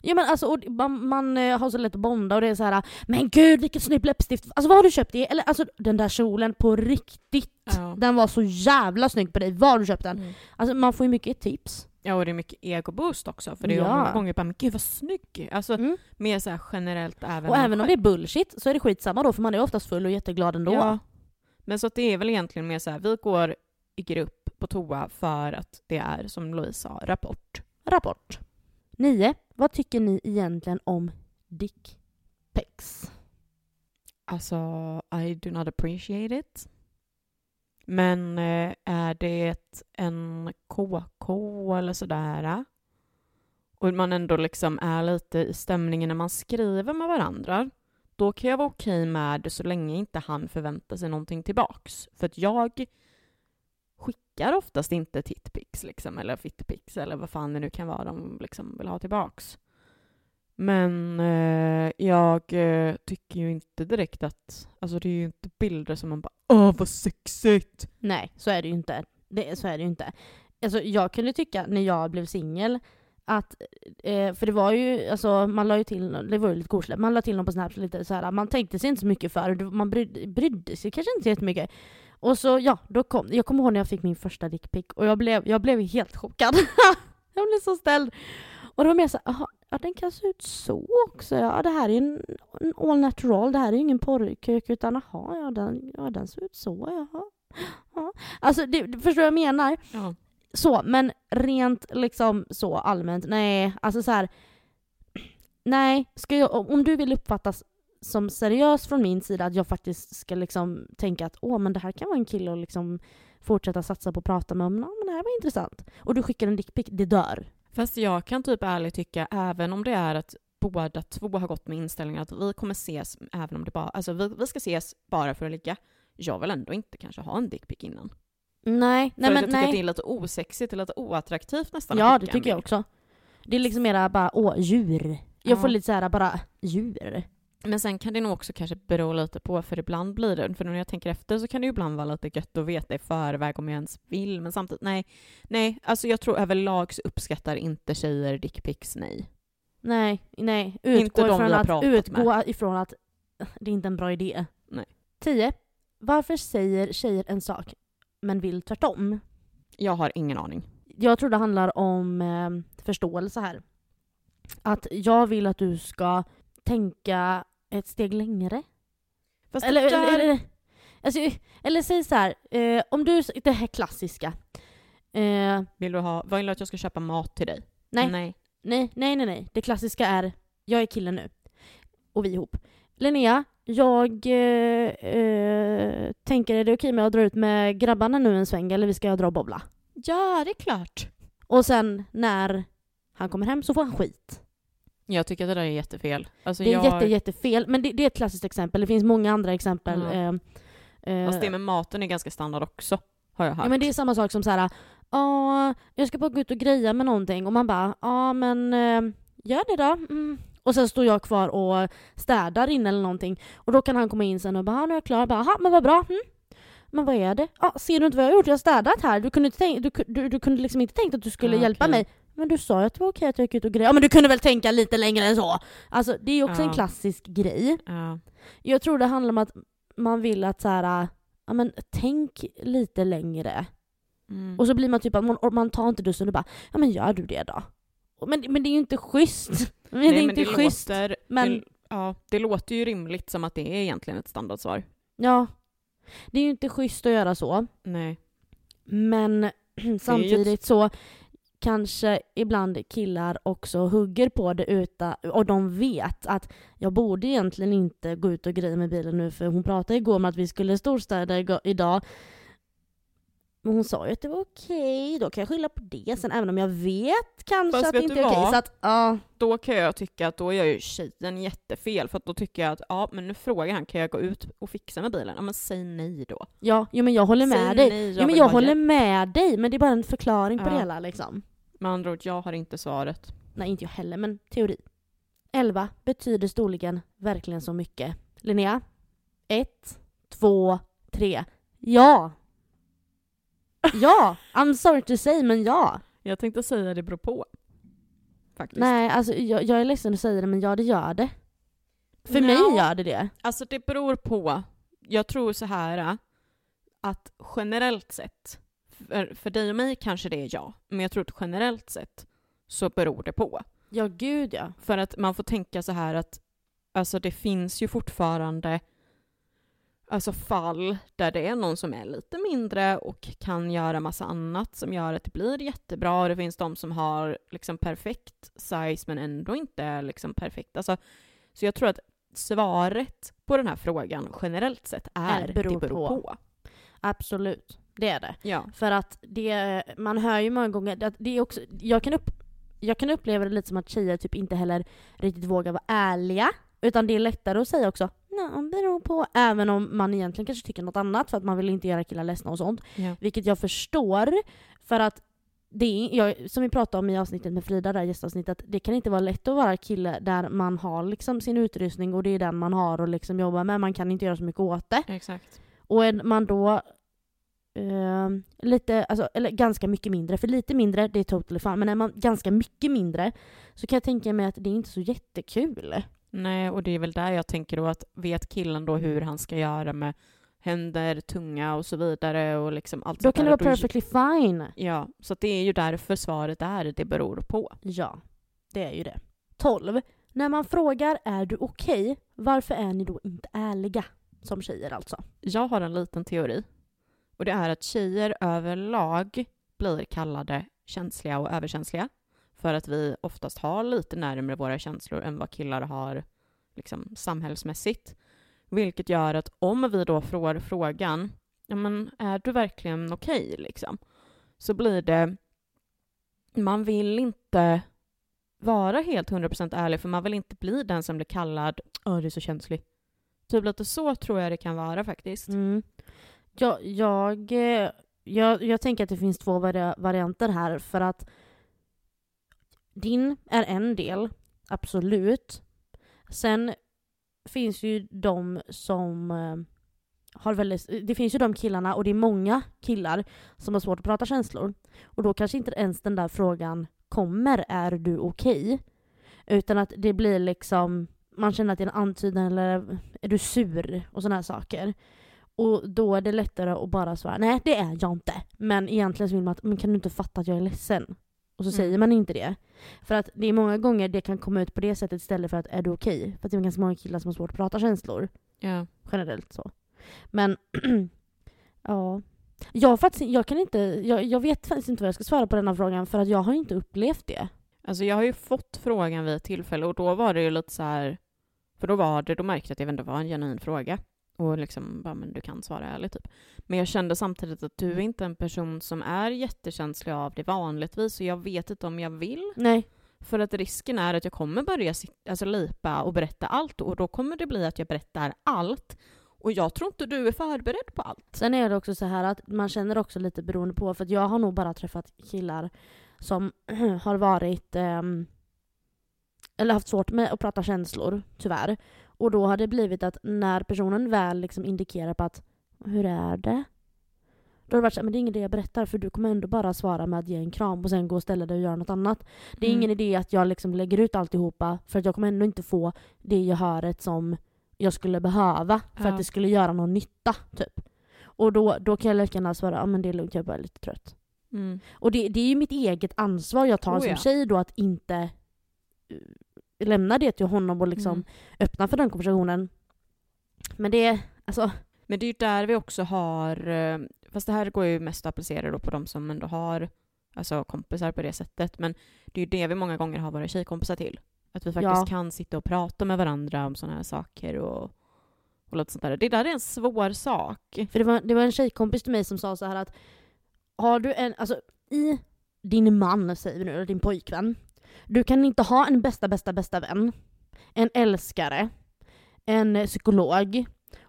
Ja men alltså, man, man eh, har så lätt att bonda och det är så här. Men gud vilket snyggt läppstift, alltså vad har du köpt det? Eller alltså den där kjolen på riktigt. Ja. Den var så jävla snygg på dig, var har du köpt den? Mm. Alltså man får ju mycket tips. Ja, och det är mycket egoboost också. För det är Ja. många gånger bara, men gud vad snygg! Alltså, Mm. mer så generellt även Och även om det är bullshit så är det skitsamma då för man är oftast full och jätteglad ändå. Ja. Men så att det är väl egentligen mer så här, vi går i grupp på toa för att det är, som Louise sa, rapport. Rapport. 9. Vad tycker ni egentligen om dick? dickpics? Alltså, I do not appreciate it. Men eh, är det en KK eller sådär och man ändå liksom är lite i stämningen när man skriver med varandra, då kan jag vara okej med det så länge inte han förväntar sig någonting tillbaks. För att jag skickar oftast inte titpics liksom, eller fittpics eller vad fan det nu kan vara de liksom vill ha tillbaks. Men eh, jag eh, tycker ju inte direkt att, alltså det är ju inte bilder som man bara åh vad sexigt. Nej, så är det ju inte. Det, så är det ju inte. Alltså, jag kunde tycka när jag blev singel att, eh, för det var ju, alltså man la ju till, det var ju lite koselig, man la till någon på Snapchat lite så här, man tänkte sig inte så mycket för man brydde, brydde sig kanske inte jättemycket. Och så ja, då kom, jag kommer ihåg när jag fick min första dickpic och jag blev, jag blev helt chockad. [laughs] jag blev så ställd. Och det var mer så aha, ja den kan se ut så också. Ja, det här är en, en all natural, det här är ingen porrkök utan aha, ja den, ja, den ser ut så, jaha. Ja. Alltså, det, förstår du vad jag menar? Ja. Så, men rent liksom så allmänt, nej, alltså så här. Nej, ska jag, om du vill uppfattas som seriös från min sida, att jag faktiskt ska liksom tänka att åh, men det här kan vara en kille att liksom fortsätta satsa på att prata med om, men det här var intressant. Och du skickar en dickpic, det dör. Fast jag kan typ ärligt tycka, även om det är att båda två har gått med inställningen att vi kommer ses, även om det bara, alltså vi, vi ska ses bara för att ligga. Jag vill ändå inte kanske ha en dickpic innan. Nej, nej för men att jag tycker nej. att det är lite osexigt lite oattraktivt nästan. Ja, det tycker jag också. Det är liksom mera bara, åh, djur. Jag Ja. får lite så här bara, djur. Men sen kan det nog också kanske bero lite på, för ibland blir det, för när jag tänker efter så kan det ju ibland vara lite gött att veta i förväg om jag ens vill, men samtidigt nej. Nej, alltså jag tror överlag så uppskattar inte tjejer dickpics, nej. Nej, nej. Inte Utgå, de har att, utgå ifrån att det är inte är en bra idé. Nej. 10. Varför säger tjejer en sak men vill tvärtom? Jag har ingen aning. Jag tror det handlar om eh, förståelse här. Att jag vill att du ska tänka ett steg längre. Fast Eller, där, eller, eller, alltså, eller säg så här, eh, om du, det här klassiska. Eh, vill du ha, vill du att jag ska köpa mat till dig? nej, Nej. nej, nej, nej, nej. Det klassiska är, jag är killen nu. Och vi ihop. Linnea, jag eh, eh, tänker, är det okej med att drar ut med grabbarna nu en sväng eller vi ska dra och bobbla? Ja, det är klart. Och sen när han kommer hem så får han skit. Jag tycker att det där är jättefel. Alltså Det är jag, jätte, jättefel. Men det, det är ett klassiskt exempel. Det finns många andra exempel. Mm. Eh, Fast det med maten är ganska standard också, har jag hört. Ja men det är samma sak som så här. ja jag ska bara gå ut och greja med någonting och man bara, ja men eh, gör det då. Mm. Och sen står jag kvar och städar in eller någonting. Och då kan han komma in sen och bara, "Ja, nu är jag klar. Bara, "Aha, men vad bra. Mm. Men vad är det? Ja, ser du inte vad jag har gjort? Jag har städat här. Du kunde, inte tänk, du, du, du kunde liksom inte tänkt att du skulle Ja, hjälpa okej. mig. Men du sa ju att det var okej att jag gick ut och grejade. Ja men du kunde väl tänka lite längre än så? Alltså det är ju också Ja. en klassisk grej. Ja. Jag tror det handlar om att man vill att så här, ja men tänk lite längre. Mm. Och så blir man typ att man, man tar inte dussen och bara ja men gör du det då? Men, men det är ju inte schysst. [laughs] [laughs] Men det är Nej, inte det schysst. Låter, men- det, ja, det låter ju rimligt som att det är egentligen ett standardsvar. Ja. Det är ju inte schysst att göra så. Nej. Men [clears throat] samtidigt så kanske ibland killar också hugger på det utan, och de vet att jag borde egentligen inte gå ut och greja med bilen nu för hon pratade igår om att vi skulle storstäda idag. Men hon sa ju att det var okej, då kan jag skylla på det sen även om jag vet kanske Fast att det inte är okej. vad? Så att, ja. Då kan jag tycka att då gör ju tjejen jättefel, för då tycker jag att ja, men nu frågar han, kan jag gå ut och fixa med bilen? Ja, men säg nej då. Ja, jo, men jag håller med säg dig. nej, Jo, men jag håller med dig, men det är bara en förklaring på Ja. det hela liksom. Med andra ord, jag har inte svaret. Nej, inte jag heller, men teori. 11. Betyder storleken verkligen så mycket? Linnea? 1, 2, 3. Ja! Ja! I'm sorry to say, men ja. Jag tänkte säga det beror på. Faktiskt. Nej, alltså jag, jag är ledsen att säga det, men ja, det gör det. För Nja. mig gör det det. Alltså det beror på. Jag tror så här äh, att generellt sett, för, för dig och mig kanske det är ja, men jag tror att generellt sett så beror det på. Ja, gud ja. För att man får tänka så här att alltså det finns ju fortfarande alltså fall där det är någon som är lite mindre och kan göra massa annat som gör att det blir jättebra. Och det finns de som har liksom perfekt size men ändå inte är liksom perfekt. Alltså, så jag tror att svaret på den här frågan generellt sett är, Är beror det beror på. på. Absolut, det är det. Ja. För att det, man hör ju många gånger, att det är också, jag kan, upp, jag kan uppleva det lite som att tjejer typ inte heller riktigt vågar vara ärliga. Utan det är lättare att säga också Nej, beror på. Även om man egentligen kanske tycker något annat för att man vill inte göra killar ledsna och sånt. Ja. Vilket jag förstår. För att det är, jag, som vi pratade om i avsnittet med Frida, där gästavsnittet, det kan inte vara lätt att vara kille där man har liksom sin utrustning och det är den man har att liksom jobba med. Man kan inte göra så mycket åt det. Exakt. Och är man då eh, lite, alltså, eller ganska mycket mindre, för lite mindre det är totally fine, men är man ganska mycket mindre så kan jag tänka mig att det är inte så jättekul. Nej, och det är väl där jag tänker då att vet killen då hur han ska göra med händer, tunga och så vidare och liksom allt Då kan det vara perfectly fine. Ja, så det är ju därför svaret är det beror på. Ja, det är ju det. 12. När man frågar är du okej, varför är ni då inte ärliga? Som tjejer alltså. Jag har en liten teori. Och det är att tjejer överlag blir kallade känsliga och överkänsliga. För att vi oftast har lite närmre våra känslor än vad killar har liksom, samhällsmässigt. Vilket gör att om vi då får frågan, ja men är du verkligen okej liksom? Så blir det, man vill inte vara helt 100% ärlig för man vill inte bli den som blir kallad, åh du är så känslig. Typ lite så tror jag det kan vara faktiskt. Mm. Jag, jag, jag, jag tänker att det finns två vari- varianter här för att din är en del, absolut. Sen finns ju de som eh, har väldigt, det finns ju de killarna och det är många killar som har svårt att prata känslor. Och då kanske inte ens den där frågan kommer, är du okej? Utan att det blir liksom, man känner att det är en antydan eller är du sur? Och sådana här saker. Och då är det lättare att bara svara nej det är jag inte. Men egentligen så vill man att, men kan du inte fatta att jag är ledsen? Och så Mm. säger man inte det. För att det är många gånger det kan komma ut på det sättet istället för att är du okej? För att det är ganska många killar som har svårt att prata känslor. Ja. Generellt så. Men [clears throat] ja. Jag, faktiskt, jag, kan inte, jag, jag vet faktiskt inte vad jag ska svara på denna frågan för att jag har inte upplevt det. Alltså jag har ju fått frågan vid ett tillfälle och då var det ju lite så här, för då var det, då märkte jag att det ändå var en genuin fråga. Och liksom, bara, men du kan svara ärligt typ. Men jag kände samtidigt att du är inte en person som är jättekänslig av det vanligtvis och jag vet inte om jag vill. Nej. För att risken är att jag kommer börja alltså, lipa och berätta allt och då kommer det bli att jag berättar allt. Och jag tror inte du är förberedd på allt. Sen är det också så här att man känner också lite beroende på, för att jag har nog bara träffat killar som [clears throat] har varit ehm, eller haft svårt med att prata känslor, tyvärr. Och då har det blivit att när personen väl liksom indikerar på att hur är det? Då har det varit så här, men det är ingen idé jag berättar för du kommer ändå bara svara med att ge en kram och sen gå och ställa dig och göra något annat. Det är Mm. ingen idé att jag liksom lägger ut alltihopa för att jag kommer ändå inte få det gehöret som jag skulle behöva för Ja. att det skulle göra någon nytta. typ. Och då, då kan jag lika gärna svara att men det är lugnt, jag är bara lite trött. Mm. Och det, det är ju mitt eget ansvar jag tar Oh, som ja. tjej då att inte eh, lämna det till honom och liksom Mm. öppna för den konversationen. Men det, alltså, Men det är ju där vi också har, eh, fast det här går ju mest att applicera då på de som ändå har alltså kompisar på det sättet, men det är ju det vi många gånger har våra tjejkompisar till. Att vi faktiskt Ja. kan sitta och prata med varandra om sådana här saker och, och lite sånt där. Det där är en svår sak. för det var, det var en tjejkompis till mig som sa så här att har du en, alltså i din man säger vi nu, eller din pojkvän. Du kan inte ha en bästa, bästa, bästa vän, en älskare, en psykolog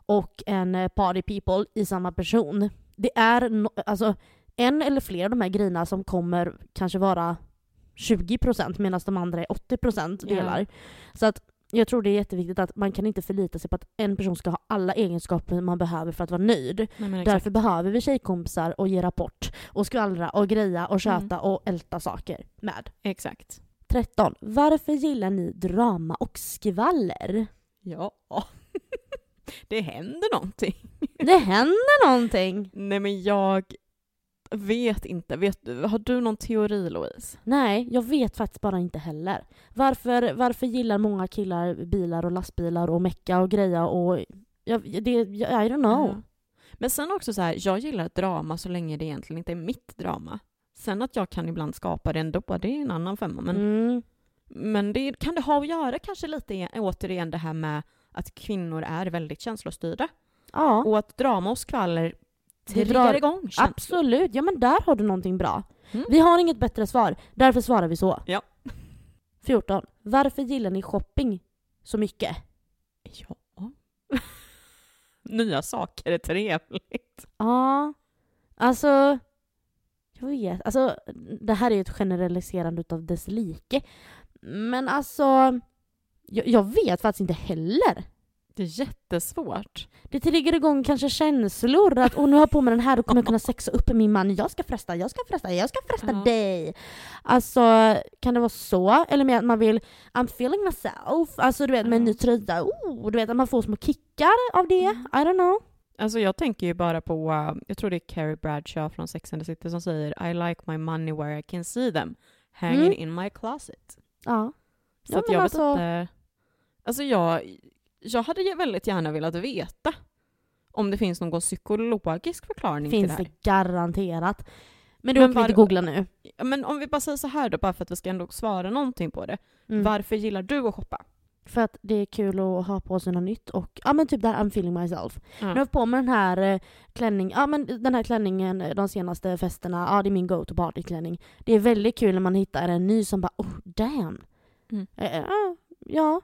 och en party people i samma person. Det är no, alltså en eller flera av de här grejerna som kommer kanske vara 20% medan de andra är 80% Ja. delar. Så att jag tror det är jätteviktigt att man kan inte förlita sig på att en person ska ha alla egenskaper man behöver för att vara nöjd. Nej. Därför behöver vi tjejkompisar och ge rapport och skvallra och greja och köta och älta saker med. Exakt. 13. Varför gillar ni drama och skvaller? Ja. [laughs] det händer någonting. Det händer någonting! Nej men jag vet inte. Vet, har du någon teori Louise? Nej, jag vet faktiskt bara inte heller. Varför, varför gillar många killar bilar och lastbilar och mecka och greja och... Jag, det, I don't know. Ja. Men sen också så här, jag gillar drama så länge det egentligen inte är mitt drama. Sen att jag kan ibland skapa det ändå, det är en annan femma. Men, Mm. men det kan det ha att göra kanske lite återigen det här med att kvinnor är väldigt känslostyrda. Ja, Och att drama och skvaller triggar igång känslor. absolut. Ja men där har du någonting bra. Mm. Vi har inget bättre svar, därför svarar vi så. Ja. 14. Varför gillar ni shopping så mycket? Ja. [laughs] Nya saker är trevligt. Ja, alltså... Jag vet. Alltså, det här är ju ett generaliserande utav dess like. Men alltså... Jag, jag vet faktiskt inte heller. Det är jättesvårt. Det triggar igång kanske känslor att åh nu har jag på mig den här, då kommer jag kunna sexa upp min man. Jag ska fresta, jag ska fresta, jag ska fresta Ja. dig. Alltså, kan det vara så? Eller mer att man vill I'm feeling myself. Alltså du vet med en ny tröja. Oh, du vet att man får små kickar av det. I don't know. Alltså jag tänker ju bara på, uh, jag tror det är Carrie Bradshaw från Sex and the City som säger I like my money where I can see them. Hanging Mm. in my closet. Ja. Så Ja, att jag alltså- vet inte. Alltså jag, jag hade ju väldigt gärna velat veta om det finns någon psykologisk förklaring till Finns det det här. garanterat. Men du Men kan vi inte var- googla nu. Men om vi bara säger så här då, bara för att vi ska ändå svara någonting på det. Mm. Varför gillar du att shoppa? För att det är kul att ha på sig något nytt och ja men typ där I'm feeling myself. Ja. Nu har jag på mig den här eh, klänning, ja men den här klänningen eh, de senaste festerna, ja det är min go-to partyklänning. Det är väldigt kul när man hittar en ny som bara oh damn. Mm. Eh, eh, ja.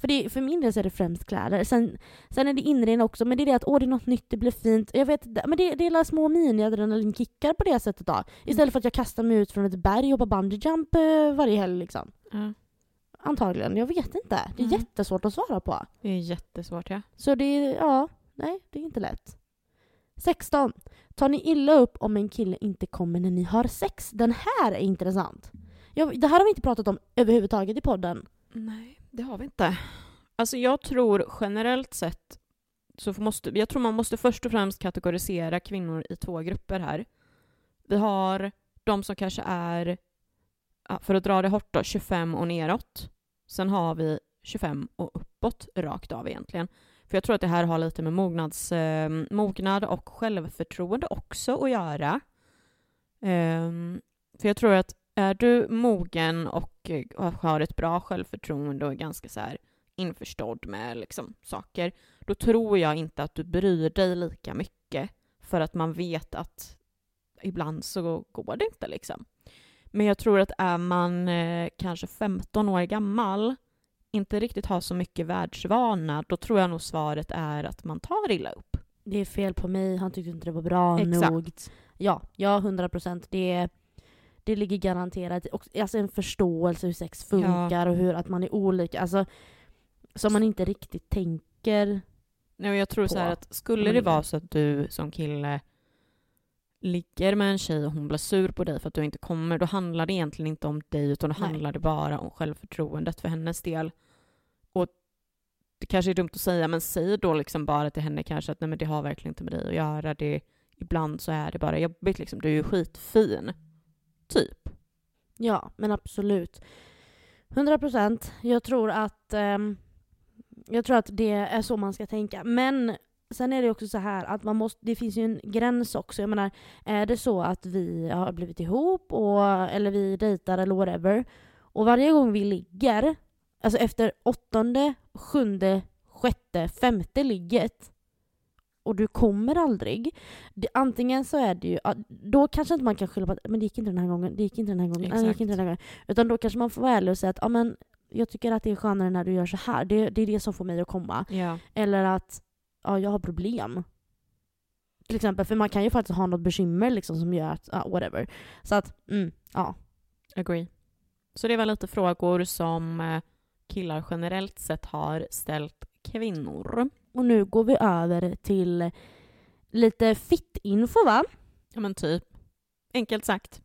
För, det, för min del så är det främst kläder. Sen, sen är det inredning också, men det är det att åh det är något nytt, det blir fint. Jag vet men det, det är alla små mini-adrenalinkickar på det sättet då. Istället för att jag kastar mig ut från ett berg och hoppar bungee jump varje helg liksom. Ja. Antagligen, jag vet inte. Det är Mm. jättesvårt att svara på. Det är jättesvårt ja. Så det är, ja, nej, det är inte lätt. 16. Tar ni illa upp om en kille inte kommer när ni har sex? Den här är intressant. Jag, det här har vi inte pratat om överhuvudtaget i podden. Nej, det har vi inte. Alltså jag tror generellt sett så måste, jag tror man måste först och främst kategorisera kvinnor i två grupper här. Vi har de som kanske är, för att dra det hårt då, 25 och neråt. Sen har vi 25 och uppåt rakt av egentligen. För jag tror att det här har lite med mognads, eh, mognad och självförtroende också att göra. Eh, för jag tror att är du mogen och eh, har ett bra självförtroende och är ganska så här införstådd med liksom saker, då tror jag inte att du bryr dig lika mycket för att man vet att ibland så går det inte liksom. Men jag tror att är man eh, kanske 15 år gammal, inte riktigt har så mycket världsvana, då tror jag nog svaret är att man tar illa upp. Det är fel på mig, han tyckte inte det var bra Exakt. nog. Ja, ja 100 procent. Det, det ligger garanterat också, alltså en förståelse hur sex funkar och hur att man är olika. Alltså, som man inte riktigt tänker. Nej, och jag tror på så här att skulle det vara så att du som kille ligger med en tjej och hon blir sur på dig för att du inte kommer, då handlar det egentligen inte om dig utan då Nej. handlar det bara om självförtroendet för hennes del. Och det kanske är dumt att säga, men säg då liksom bara till henne kanske att nej men det har verkligen inte med dig att göra. Det, ibland så är det bara jobbigt liksom. Du är ju skitfin. Typ. Ja, men absolut. 100 procent. Jag tror att ehm, jag tror att det är så man ska tänka. Men sen är det också så här att man måste, det finns ju en gräns också. Jag menar, är det så att vi har blivit ihop och, eller vi dejtar eller whatever och varje gång vi ligger, alltså efter åttonde, sjunde, sjätte, femte ligget och du kommer aldrig. Det, antingen så är det ju, då kanske inte man kan skylla på att men det gick inte den här gången, det gick inte den här gången, nej, det gick Exakt. inte den här gången. Utan då kanske man får vara ärlig och säga att ja, men, jag tycker att det är skönare när du gör så här. Det, det är det som får mig att komma. Ja. Eller att ja, jag har problem. Till exempel, för man kan ju faktiskt ha något bekymmer liksom som gör att, ja, whatever. Så att, mm, ja. Agree. Så det var lite frågor som eh, killar generellt sett har ställt kvinnor. Och nu går vi över till lite fit-info va? Ja men typ. Enkelt sagt.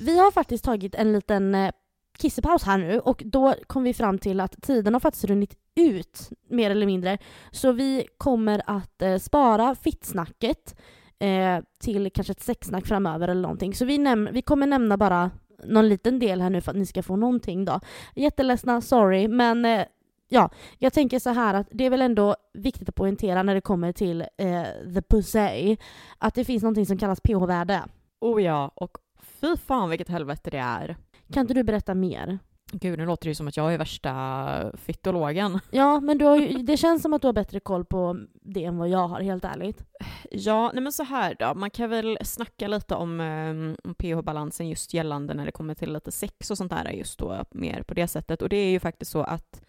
Vi har faktiskt tagit en liten eh, kissepaus här nu och då kom vi fram till att tiden har faktiskt runnit ut mer eller mindre. Så vi kommer att eh, spara fittsnacket eh, till kanske ett sexsnack framöver eller någonting. Så vi, näm- vi kommer nämna bara någon liten del här nu för att ni ska få någonting då. Jätteledsna, sorry, men eh, ja, jag tänker så här att det är väl ändå viktigt att poängtera när det kommer till eh, the pussy att det finns någonting som kallas pH-värde. Oh ja, och fy fan vilket helvete det är. Kan inte du berätta mer? Gud, nu låter det ju som att jag är värsta fytologen. Ja, men du har ju, det känns som att du har bättre koll på det än vad jag har, helt ärligt. Ja, nej men så här då. Man kan väl snacka lite om, um, om pH-balansen just gällande när det kommer till lite sex och sånt där, just då mer på det sättet. Och det är ju faktiskt så att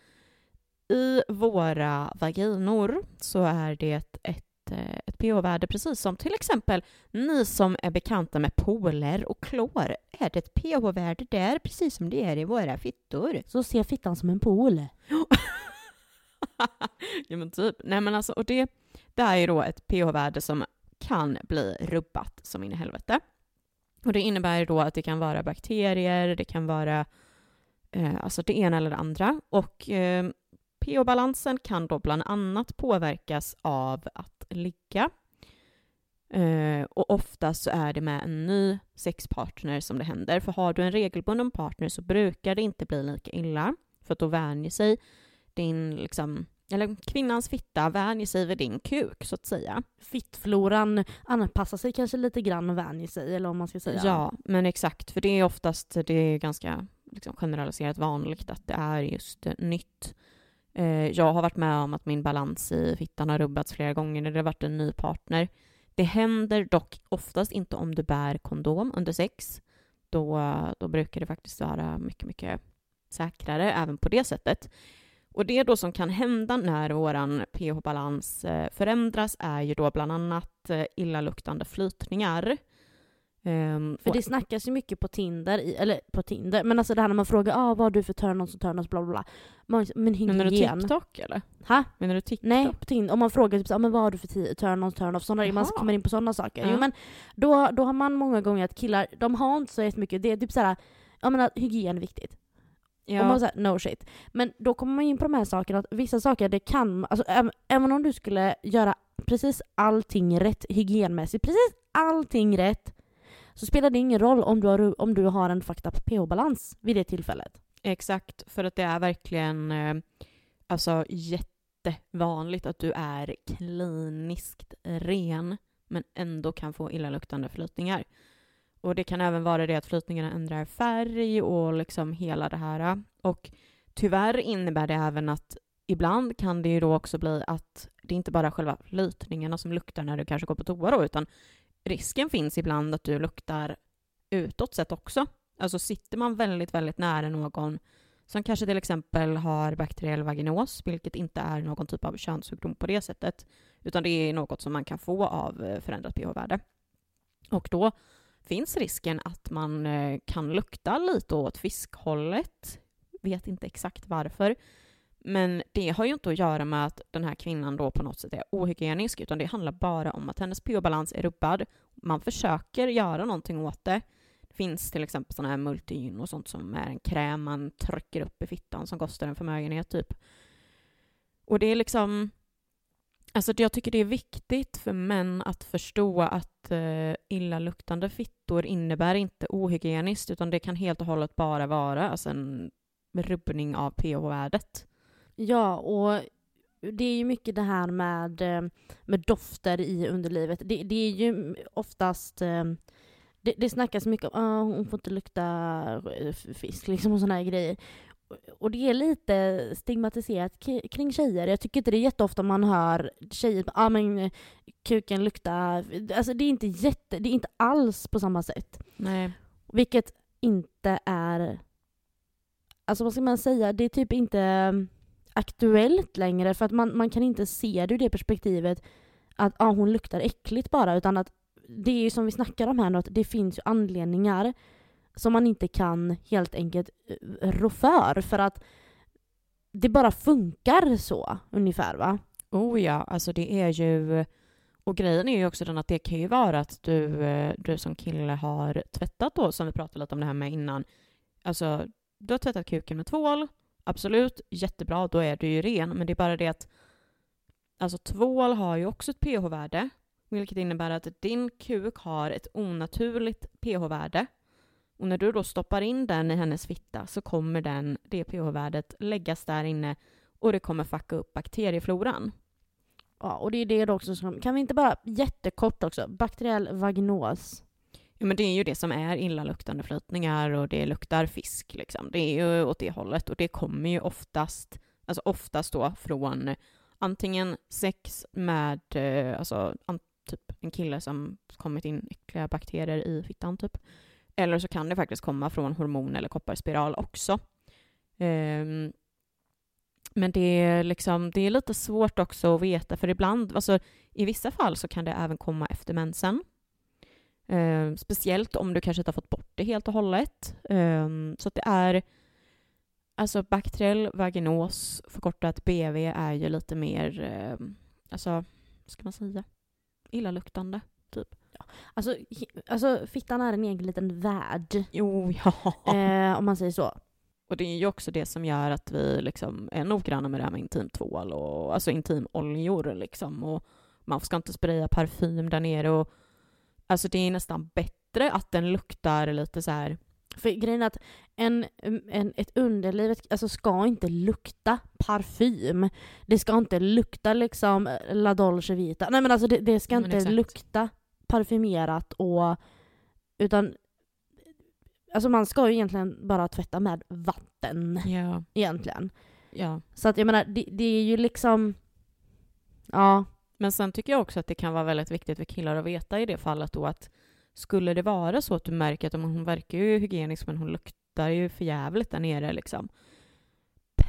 i våra vaginor så är det ett, eh, ett pH-värde, precis som till exempel ni som är bekanta med poler och klor. Är det ett pH-värde där, precis som det är i våra fittor? Så ser fittan som en pool. [laughs] ja men typ. Nej men alltså, och det, det är ju då ett pH-värde som kan bli rubbat som in i helvete. Och det innebär då att det kan vara bakterier, det kan vara eh, alltså det ena eller det andra. Och eh, pH-balansen kan då bland annat påverkas av att ligga. Eh, och oftast så är det med en ny sexpartner som det händer. För har du en regelbunden partner så brukar det inte bli lika illa. För att då vänjer sig din, liksom, eller kvinnans fitta vänjer sig vid din kuk så att säga. Fittfloran anpassar sig kanske lite grann och vänjer sig, eller om man ska säga. Ja, men exakt. För det är oftast, det är ganska liksom, generaliserat vanligt att det är just nytt. Eh, jag har varit med om att min balans i fittan har rubbats flera gånger när det har varit en ny partner. Det händer dock oftast inte om du bär kondom under sex. Då, då brukar det faktiskt vara mycket, mycket säkrare även på det sättet. Och det då som kan hända när vår pH-balans eh, förändras är ju då bland annat eh, illaluktande flytningar. Um, för det snackas ju mycket på Tinder, eller på Tinder, men alltså det här när man frågar ah, vad har du för turn-ons och turn-ons bla bla bla. Man, men hygien. Menar du TikTok eller? Ha? Menar du TikTok? Nej, på Tinder. Om man frågar typ, ah, men vad har du för turn-ons, turn-off, sådana man kommer in på sådana saker. Ja. Jo, men då, då har man många gånger att killar, de har inte så jättemycket, det är typ såhär, jag menar hygien är viktigt. Ja. Och man säger no shit. Men då kommer man in på de här sakerna, att vissa saker det kan, alltså även om du skulle göra precis allting rätt hygienmässigt, precis allting rätt, så spelar det ingen roll om du har, om du har en fucked up pH-balans vid det tillfället. Exakt, för att det är verkligen eh, alltså jättevanligt att du är kliniskt ren men ändå kan få illaluktande flytningar. Och det kan även vara det att flytningarna ändrar färg och liksom hela det här. Och tyvärr innebär det även att ibland kan det ju då också bli att det inte bara är själva flytningarna som luktar när du kanske går på toa då, utan risken finns ibland att du luktar utåt sett också. Alltså sitter man väldigt, väldigt nära någon som kanske till exempel har bakteriell vaginos, vilket inte är någon typ av könssjukdom på det sättet, utan det är något som man kan få av eh, förändrat pH-värde. Och då finns risken att man eh, kan lukta lite åt fiskhållet. Vet inte exakt varför. Men det har ju inte att göra med att den här kvinnan då på något sätt är ohygienisk, utan det handlar bara om att hennes pH-balans är rubbad. Man försöker göra någonting åt det. Det finns till exempel sådana här multigyn och sånt som är en kräm man trycker upp i fittan som kostar en förmögenhet typ. Och det är liksom... Alltså jag tycker det är viktigt för män att förstå att eh, illaluktande fittor innebär inte ohygieniskt, utan det kan helt och hållet bara vara alltså en rubbning av pH-värdet. Ja, och det är ju mycket det här med, eh, med dofter i underlivet. Det, det är ju oftast eh, det, det snackas mycket om att ah, hon får inte lukta fisk liksom och såna här grejer. Och det är lite stigmatiserat kring tjejer. Jag tycker inte det är jätteofta man hör tjejer ah, men kuken luktar... Alltså det är inte jätte, det är inte alls på samma sätt. Nej. Vilket inte är... Alltså vad ska man säga? Det är typ inte aktuellt längre för att man, man kan inte se det ur det perspektivet att ah, hon luktar äckligt bara utan att det är ju som vi snackar om här nu att det finns ju anledningar som man inte kan helt enkelt eh, rå för för att det bara funkar så ungefär va? Oh ja, alltså det är ju och grejen är ju också den att det kan ju vara att du, eh, du som kille har tvättat då, som vi pratade lite om det här med innan. Alltså, du har tvättat kuken med tvål, absolut, jättebra, då är du ju ren. Men det är bara det att alltså, tvål har ju också ett pH-värde, vilket innebär att din kuk har ett onaturligt pH-värde. Och när du då stoppar in den i hennes fitta så kommer den, det pH-värdet läggas där inne och det kommer fucka upp bakteriefloran. Ja, och det är det också som... Kan vi inte bara jättekort också, bakteriell vagnos. Ja, men det är ju det som är illaluktande flytningar och det luktar fisk. Liksom. Det är ju åt det hållet och det kommer ju oftast, alltså oftast då från antingen sex med eh, alltså, an, typ en kille som kommit in äckliga bakterier i fittan typ. Eller så kan det faktiskt komma från hormon eller kopparspiral också. Um, men det är, liksom, det är lite svårt också att veta, för ibland, alltså, i vissa fall så kan det även komma efter mensen. Eh, speciellt om du kanske inte har fått bort det helt och hållet. Eh, så att det är, alltså bakteriell vaginos, förkortat BV, är ju lite mer, eh, alltså, vad ska man säga, illaluktande, typ. Alltså, alltså fittan är en egen liten värld. Jo, ja. Eh, om man säger så. Och det är ju också det som gör att vi liksom är noggranna med det här med intimtvål och alltså intimoljor liksom. Och man ska inte spraya parfym där nere och alltså det är nästan bättre att den luktar lite så här. För grejen är att en, en, ett underliv alltså ska inte lukta parfym. Det ska inte lukta liksom La Dolce Vita. Nej men alltså det, det ska inte lukta parfymerat och utan Alltså man ska ju egentligen bara tvätta med vatten. Ja. Egentligen. Ja. Så att jag menar, det, det är ju liksom... Ja. Men sen tycker jag också att det kan vara väldigt viktigt för killar att veta i det fallet då att skulle det vara så att du märker att hon verkar ju hygienisk men hon luktar ju för jävligt där nere liksom.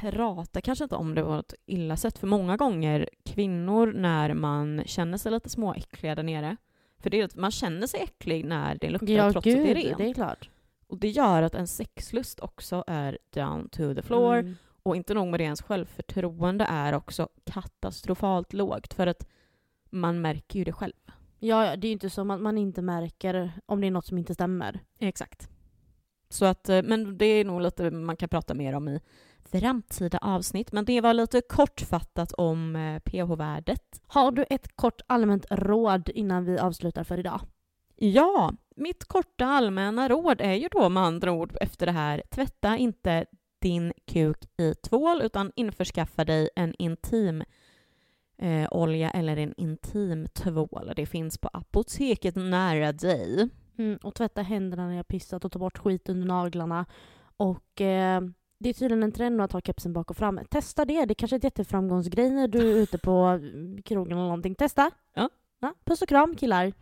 Prata kanske inte om det på ett illa sätt, för många gånger kvinnor när man känner sig lite småäckliga där nere, för det är, man känner sig äcklig när det luktar ja, trots gud, att det är rent. det är klart. Och det gör att en sexlust också är down to the floor. Mm. Och inte nog med det, ens självförtroende är också katastrofalt lågt för att man märker ju det själv. Ja, det är ju inte som att man inte märker om det är något som inte stämmer. Exakt. Så att, eh, men det är nog lite man kan prata mer om i framtida avsnitt. Men det var lite kortfattat om eh, pH-värdet. Har du ett kort allmänt råd innan vi avslutar för idag? Ja, mitt korta allmänna råd är ju då med andra ord efter det här, tvätta inte din kuk i tvål utan införskaffa dig en intim eh, olja eller en intim tvål. Det finns på apoteket nära dig. Mm, och tvätta händerna när jag pissat och ta bort skit under naglarna. Och eh, det är tydligen en trend att ha kepsen bak och fram. Testa det, det är kanske är ett jätteframgångsgrej när du är ute på krogen eller någonting. Testa! Ja. ja puss och kram killar!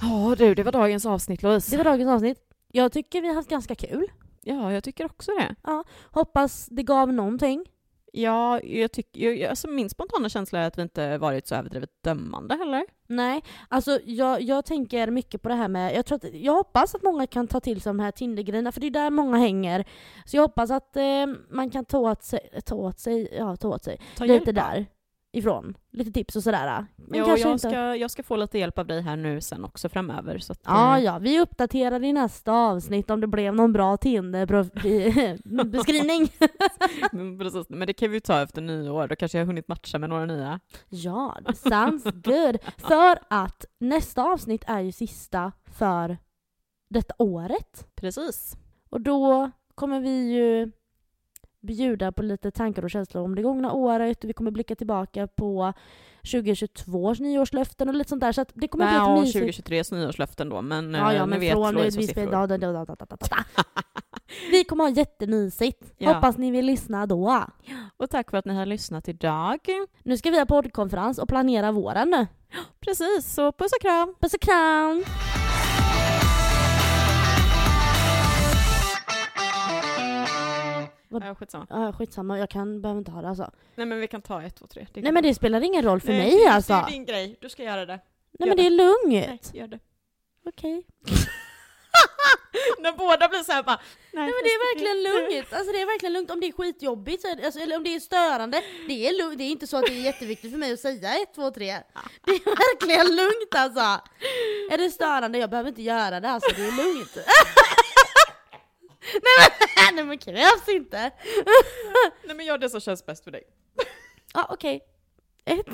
Ja du, det var dagens avsnitt Louise. Det var dagens avsnitt. Jag tycker vi har haft ganska kul. Ja, jag tycker också det. Ja, hoppas det gav någonting. Ja, jag tycker, alltså min spontana känsla är att vi inte varit så överdrivet dömande heller. Nej, alltså jag, jag tänker mycket på det här med, jag, tror att, jag hoppas att många kan ta till sig de här Tinder-grejerna, för det är där många hänger. Så jag hoppas att eh, man kan ta åt sig, ta åt sig, ja ta åt sig, ta lite hjälp. där ifrån. Lite tips och sådär. Men ja, jag, inte... ska, jag ska få lite hjälp av dig här nu sen också framöver. Så att, ja, ja, vi uppdaterar i nästa avsnitt om det blev någon bra Tinder-beskrivning. [laughs] [laughs] Precis, men det kan vi ta efter nyår, då kanske jag har hunnit matcha med några nya. Ja, sounds good. För att nästa avsnitt är ju sista för detta året. Precis. Och då kommer vi ju bjuda på lite tankar och känslor om det gångna året. Vi kommer blicka tillbaka på 2022 års nyårslöften och lite sånt där. Så det kommer Nej, bli lite mysigt. 2023 års nyårslöften då, men ja, ja, eh, men vet från vi siffror. Vi kommer ha jättemysigt. Ja. Hoppas ni vill lyssna då. Och tack för att ni har lyssnat idag. Nu ska vi ha poddkonferens och planera våren. Precis, så puss och kram. Puss och kram. Vad? Ja, skitsamma. Ja, skitsamma. Jag kan, behöver inte ha det alltså. Nej men vi kan ta ett, två, tre. Nej men det spelar ingen roll för Nej, mig det, alltså. Det är din grej, du ska göra det. Nej gör men det. det är lugnt. Nej, gör det. Okej. Okay. [laughs] När båda blir såhär bara... Nej, Nej men det är verkligen lugnt. Alltså det är verkligen lugnt. Om det är skitjobbigt, så är det, alltså, eller om det är störande, det är lugnt. Det är inte så att det är jätteviktigt för mig att säga ett, två, tre. Det är verkligen lugnt alltså. Är det störande, jag behöver inte göra det alltså, det är lugnt. [laughs] Nej men, [laughs] nej men krävs inte! Nej men gör det som känns bäst för dig. Ja okej. Okay. [laughs] Ett.